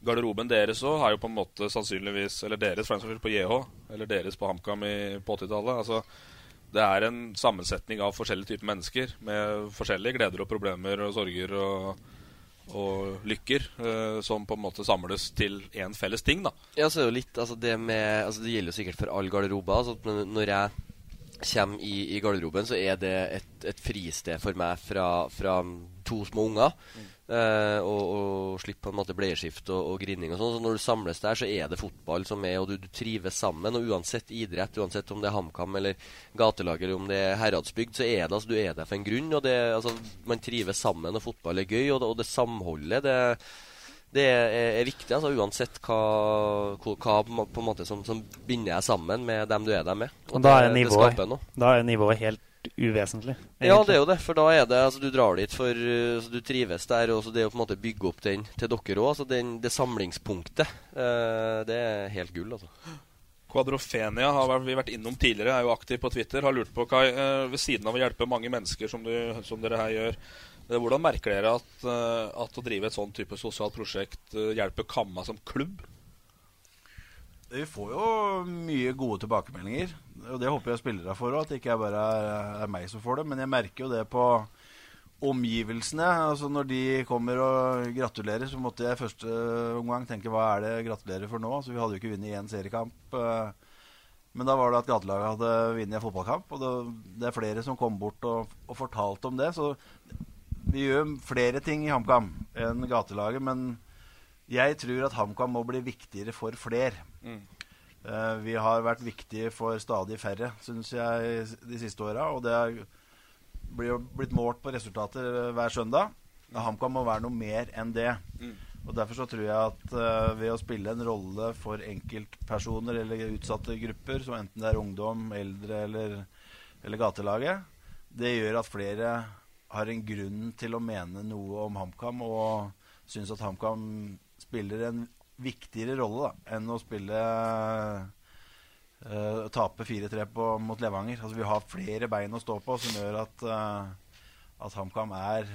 garderoben deres òg. Har jo på en måte sannsynligvis Eller deres for en saks skyld på JH, eller deres på HamKam i- på 80-tallet. Altså, det er en sammensetning av forskjellige typer mennesker med forskjellige gleder og problemer og sorger og, og lykker, eh, som på en måte samles til én felles ting, da. Ja, så er det jo litt altså det med Altså det gjelder jo sikkert for alle garderobe. Altså, når- jeg kommer i, i garderoben, så er det et, et fristed for meg fra, fra to små unger. Eh, og, og slippe på en måte bleieskift og, og grining og sånn. Så når du samles der, så er det fotball som er, og du, du trives sammen. Og uansett idrett, uansett om det er HamKam eller gatelag eller om det er Heradsbygd, så er det altså du er der for en grunn. Og det, altså, man trives sammen, og fotball er gøy. Og det, og det samholdet, det det er, er viktig, altså uansett hva, hva, på en måte som, som binder deg sammen med dem du er der med. Og da er det, nivået, da er nivået helt uvesentlig. Ja, det er jo det, for da er det altså, Du drar dit for altså, du trives der, og så det å på en måte bygge opp den til dere òg. Altså, det samlingspunktet, uh, det er helt gull, altså. Quadrofenia har vi vært innom tidligere, er jo aktiv på Twitter. Har lurt på, Kai, uh, ved siden av å hjelpe mange mennesker som, du, som dere her gjør, eh, hvordan merker dere at, eh, at å drive et sånn type sosialt prosjekt eh, hjelper Kamma som klubb? Vi får jo mye gode tilbakemeldinger, og det håper jeg spillere får òg. At det ikke bare er, meg som får det. Men jeg merker jo det på omgivelsene. Altså Når de kommer og gratulerer, så måtte jeg første omgang tenke hva er det gratulerer for nå? Altså Vi hadde jo ikke vunnet én seriekamp. eh, Men da var det at gatelaget hadde vunnet en fotballkamp. Og det er flere som kom bort og, og fortalte om det. Så vi gjør flere ting i HamKam enn gatelaget. Men jeg tror at HamKam må bli viktigere for flere. Mm. Uh, vi har vært viktige for stadig færre, syns jeg, de siste åra. Og det er, blir blitt målt på resultater eh, hver søndag. Mm. HamKam må være noe mer enn det. Mm. Og Derfor så tror jeg at uh, ved å spille en rolle for enkeltpersoner eller utsatte grupper, som enten det er ungdom, eldre eller, eller gatelaget, det gjør at flere har en grunn til å mene noe om HamKam og syns at HamKam spiller en viktigere rolle da, enn å spille uh, tape 4-3 mot Levanger. Altså, vi har flere bein å stå på som gjør at, uh, at HamKam er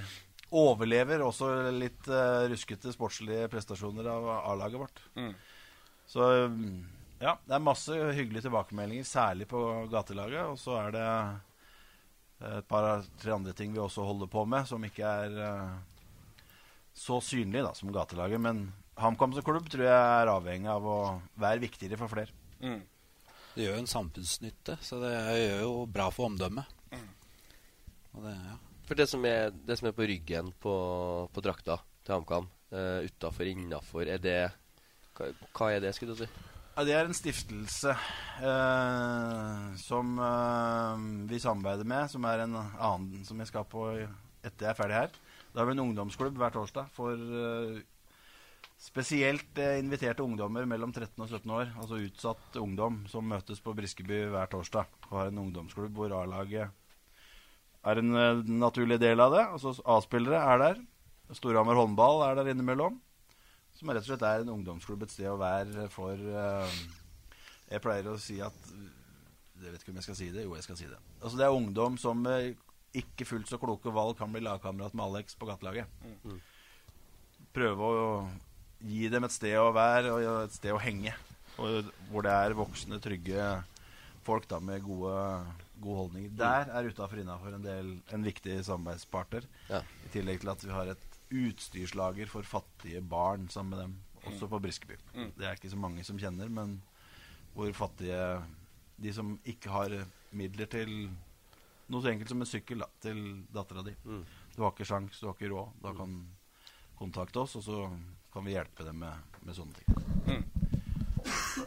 overlever også litt uh, ruskete sportslige prestasjoner av A-laget vårt. Mm. Så ja, det er masse hyggelige tilbakemeldinger, særlig på gatelaget. Og så er det et par-tre andre ting vi også holder på med, som ikke er uh, så synlige da, som gatelaget. Men HamKam som klubb tror jeg er avhengig av å være viktigere for flere. Mm. Det gjør jo en samfunnsnytte, så det gjør jo bra for omdømmet. Og det, ja. For det som er, det som er på ryggen på, på drakta til HamKam, uh, utafor, innafor, er det hva, hva er det, skulle du si? Ja, det er en stiftelse uh, som uh, vi samarbeider med, som er en annen som jeg skal på etter jeg er ferdig her. Da har vi en ungdomsklubb hver torsdag for eh, spesielt eh, inviterte ungdommer mellom 13 og 17 år. Altså utsatt ungdom som møtes på Briskeby hver torsdag og har en ungdomsklubb hvor A-laget er en eh, naturlig del av det. Altså A-spillere er der. Storhamar håndball er der innimellom. Som rett og slett er en ungdomsklubb et sted å være for eh, Jeg pleier å si at Jeg vet ikke om jeg skal si det. Jo, jeg skal si det. Altså Det er ungdom som med ikke fullt så kloke valg kan bli lagkamerat med Alex på gatelaget. Mm. Prøve å gi dem et sted å være og et sted å henge. Og hvor det er voksne, trygge folk da med gode, gode holdninger. Der er utafor innafor en, del- en viktig samarbeidspartner. Ja. I tillegg til at vi har et utstyrslager for fattige barn sammen med dem, også på Briskeby. Mm. Det er ikke så mange som kjenner, men hvor fattige De som ikke har midler til noe så enkelt som en sykkel da, til dattera di. Mm. Du har ikke sjans, du har ikke råd. Da kan kontakte oss, og så kan vi hjelpe dem med, med sånne ting.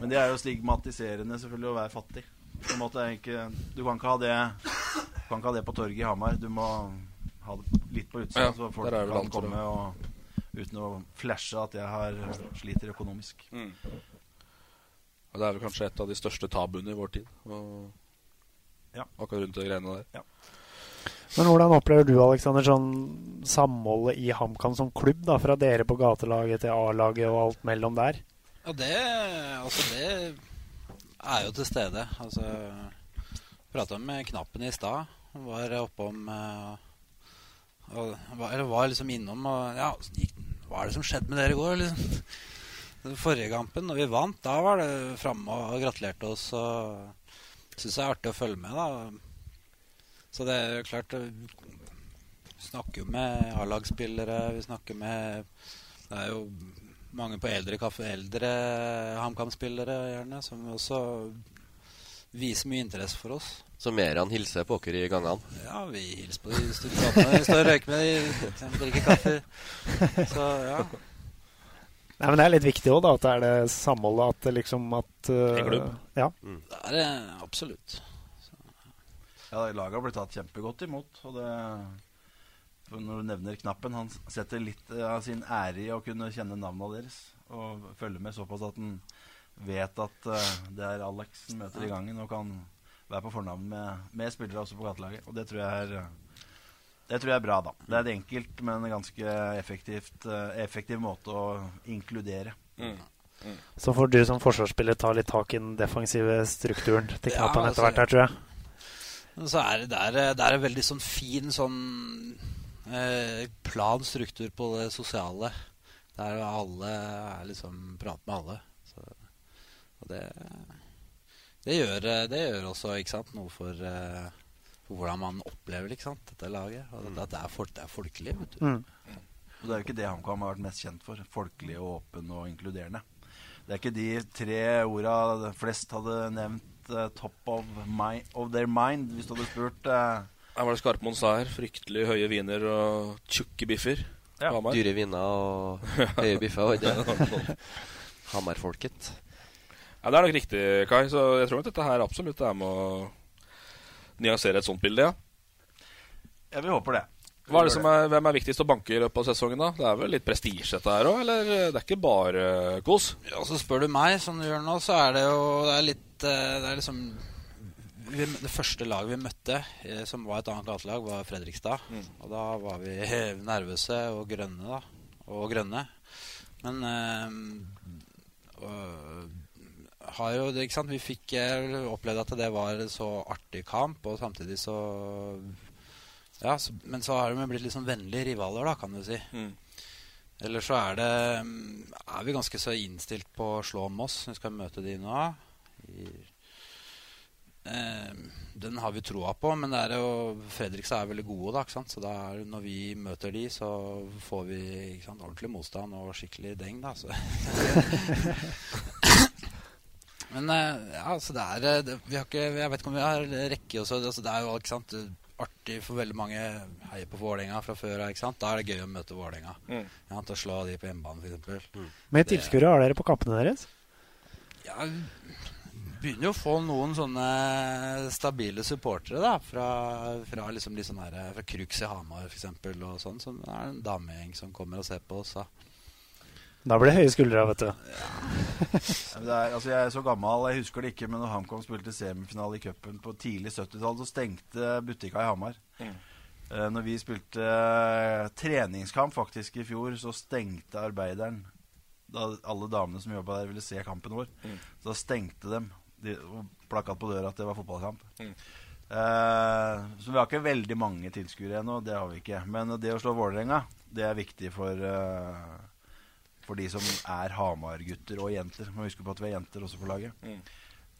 Men det er jo stigmatiserende selvfølgelig å være fattig. Ikke, du kan ikke ha det Du kan ikke ha det på torget i Hamar. Du må ha det litt på utsida, Ja, så folk kan langt, komme og, uten å flashe at jeg har sliter økonomisk. Mm. Det er vel kanskje et av de største tabuene i vår tid. Og Ja. Akkurat rundt de greiene der. Ja. Men hvordan opplever du Alexander, sånn samholdet i HamKam som klubb? da, Fra dere på gatelaget til A-laget og alt mellom der? Ja, det Altså, det er jo til stede. Altså Prata med Knappen i stad. Var oppom uh, og eller var liksom innom og Ja, hva er det som skjedde med dere i går? liksom? Den forrige kampen, når vi vant, da var det framme og gratulerte oss. og Syns det er artig å følge med, da. Så det er jo klart eh, Vi snakker jo med A-lagsspillere, vi snakker med Det er jo mange på eldre kaffe, eldre HamKam-spillere gjerne, som også viser mye interesse for oss. Så mer han hilser på dere i gangene? Ja, vi hilser på de studentene. Vi står og røyker med de, drikker kaffe. Så ja. Nei, men Det er litt viktig òg, at det er det samholdet. At det liksom at uh, En klubb. Ja. Det er det absolutt. Ja, Laget har blitt tatt kjempegodt imot. Og det, når du nevner knappen, han setter litt av sin ære i å kunne kjenne navnene deres. Og følge med såpass at han vet at eh, det er Alex som møter i gangen, og kan være på fornavn med, med spillere også på gatelaget. Og det tror jeg er det tror jeg er bra, da. Det er et enkelt, men ganske effektivt, eh, effektiv måte å inkludere. Mm. Så får du som forsvarsspiller ta litt tak i den defensive strukturen til Ja, Knappen altså- etter hvert her, tror jeg. Så er det, er, det er en veldig sånn fin sånn eh, plan struktur på det sosiale. Der alle er liksom prater med alle. Så, og det, det, gjør, det gjør også ikke sant, noe for, eh, for hvordan man opplever ikke sant, dette laget. Og det, det er, folk, det er folkelig. Vet du. Mm. Og det er jo ikke det HamKam har vært mest kjent for. Folkelig, åpen og inkluderende. Det er ikke de tre orda flest hadde nevnt eh, top of, my, of their mind hvis du hadde spurt. uh, Her var det Skarpmoen sa her. Fryktelig høye viner og tjukke biffer. Ja. Dyre viner og høye biffer. Og? Hamarfolket. Ja, Det er nok riktig, Kai. Så jeg tror at dette her absolutt er med å nyansere et sånt bilde, ja. Ja, vi håper det. Hva er det som er, hvem er viktigst å banke i løpet av sesongen, da? Det er vel litt prestisje dette her òg, eller det er ikke bare kos? Ja, så spør du meg, som du gjør nå, så er det jo Det er litt eh, Det er liksom vi, Det første laget vi møtte, eh, som var et annet gatelag, var Fredrikstad. Og da var vi nervøse og grønne, da. Og grønne. Men eh, og, har jo det, ikke sant? Vi fikk opplevd at det var en så artig kamp, og samtidig så Ja, så, men så har de blitt litt sånn vennlige rivaler, da, kan du si. Mm. Eller så er det mm, Er vi ganske så innstilt på å slå Moss. Vi skal møte de nå. I, eh, den har vi troa på, men det er jo Fredrikstad er veldig gode, da. Ikke sant? Så da er, når vi møter de, så får vi ikke sant, ordentlig motstand og skikkelig deng, da. Så. men eh, ja, så det er eh, det, Vi har ikke Jeg vet ikke om vi har rekke også. Altså, det er jo ikke sant artig for veldig mange heier på Vålerenga fra før av. Da er det gøy å møte Vålerenga. Mm. Ja, til å slå de på hjemmebane, f.eks. Mm. mange tilskuere har dere på kampene deres? Ja, begynner jo å få noen sånne stabile supportere, da. Fra, fra liksom de sånne her Fra Krux i Hamar, f.eks. Og sånn. Så er en damegjeng som kommer og ser på oss, da. Da blir det høye skuldre, vet du. Ja, det er, altså jeg er så gammel, jeg husker det ikke, men når HamKam spilte semifinale i cupen på tidlig 70-tall, så stengte butikka i Hamar. Mm. Eh, når vi spilte eh, treningskamp faktisk i fjor, så stengte arbeideren Da alle damene som jobba der, ville se kampen vår. Mm. Så da stengte dem. De, plakat på døra at det var fotballkamp. Mm. Eh, så vi har ikke veldig mange tilskuere ennå. Det har vi ikke. Men det å slå Vålerenga, det er viktig for eh, for de som er Hamar-gutter og jenter. Må huske på at vi er jenter også på laget. Mm.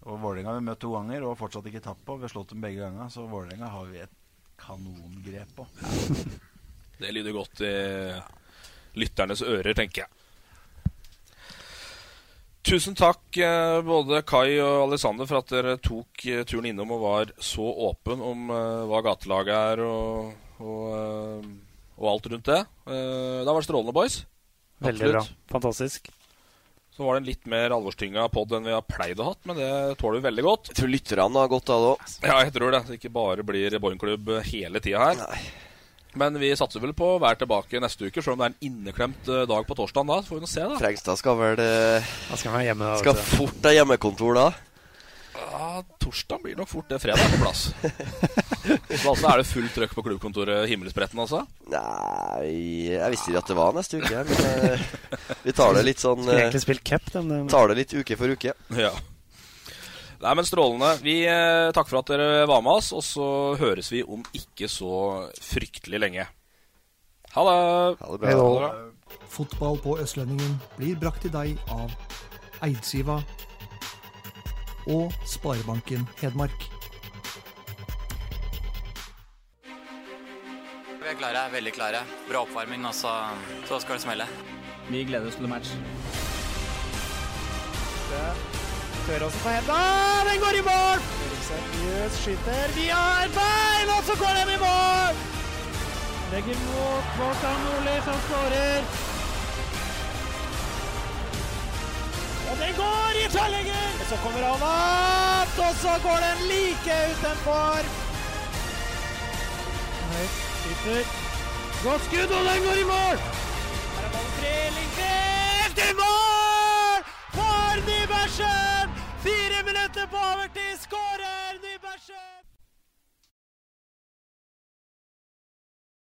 Og Vålerenga har vi møtt to ganger og fortsatt ikke tapt på. Vi har slått dem begge ganger, så Vålerenga har vi et kanongrep på. Det lyder godt i lytternes ører, tenker jeg. Tusen takk eh, både Kai og Alexander for at dere tok eh, turen innom og var så åpen om eh, hva gatelaget er og, og, og alt rundt det. Eh, det har vært strålende, boys. Veldig bra. Fantastisk. Så var det en litt mer alvorstynga pod enn vi har pleid å hatt, men det tåler vi veldig godt. Jeg tror lytterne har godt av det òg. Ja, jeg tror det. Så det ikke bare blir Boring-klubb hele tida her. Men vi satser vel på å være tilbake neste uke, selv om det er en inneklemt eh, dag på torsdagen da. Så får vi nå se, da. Frengstad skal vel eh, Da skal være hjemme, da, Skal fort ha hjemmekontor da. Ja, torsdag blir nok fort det fredag på plass. så altså er det fullt trøkk på klubbkontoret Himmelspretten, altså? Nei, jeg visste ikke at det var neste uke. Men eh, vi tar det litt sånn Skulle egentlig spilt cap, den. den. Tar det litt uke for uke. Ja. Nei, men strålende. Vi eh, takker for at dere var med oss, og så høres vi om ikke så fryktelig lenge. Ha det! Ha det bra. Hei da. Fotball på Østlendingen blir brakt til deg av Eidsiva og Sparebanken Hedmark. Vi er klare, veldig klare. Bra oppvarming, og så, så skal det smelle. Vi gleder oss til match. Tør også på henda. Den går i mål! Seriøs skyter Vi et bein, og så går den i mål! Legger mot Kvartan Nordli, som skårer. Og den går i tverrlegger! Så kommer han opp, og så går den like utenfor. Høyt, skyter. Godt skudd, og den går i mål! Her er ballen fri, Lindqvist i mål! For Nybergsen! Fire minutter på overtid! Skårer Nybergsjø!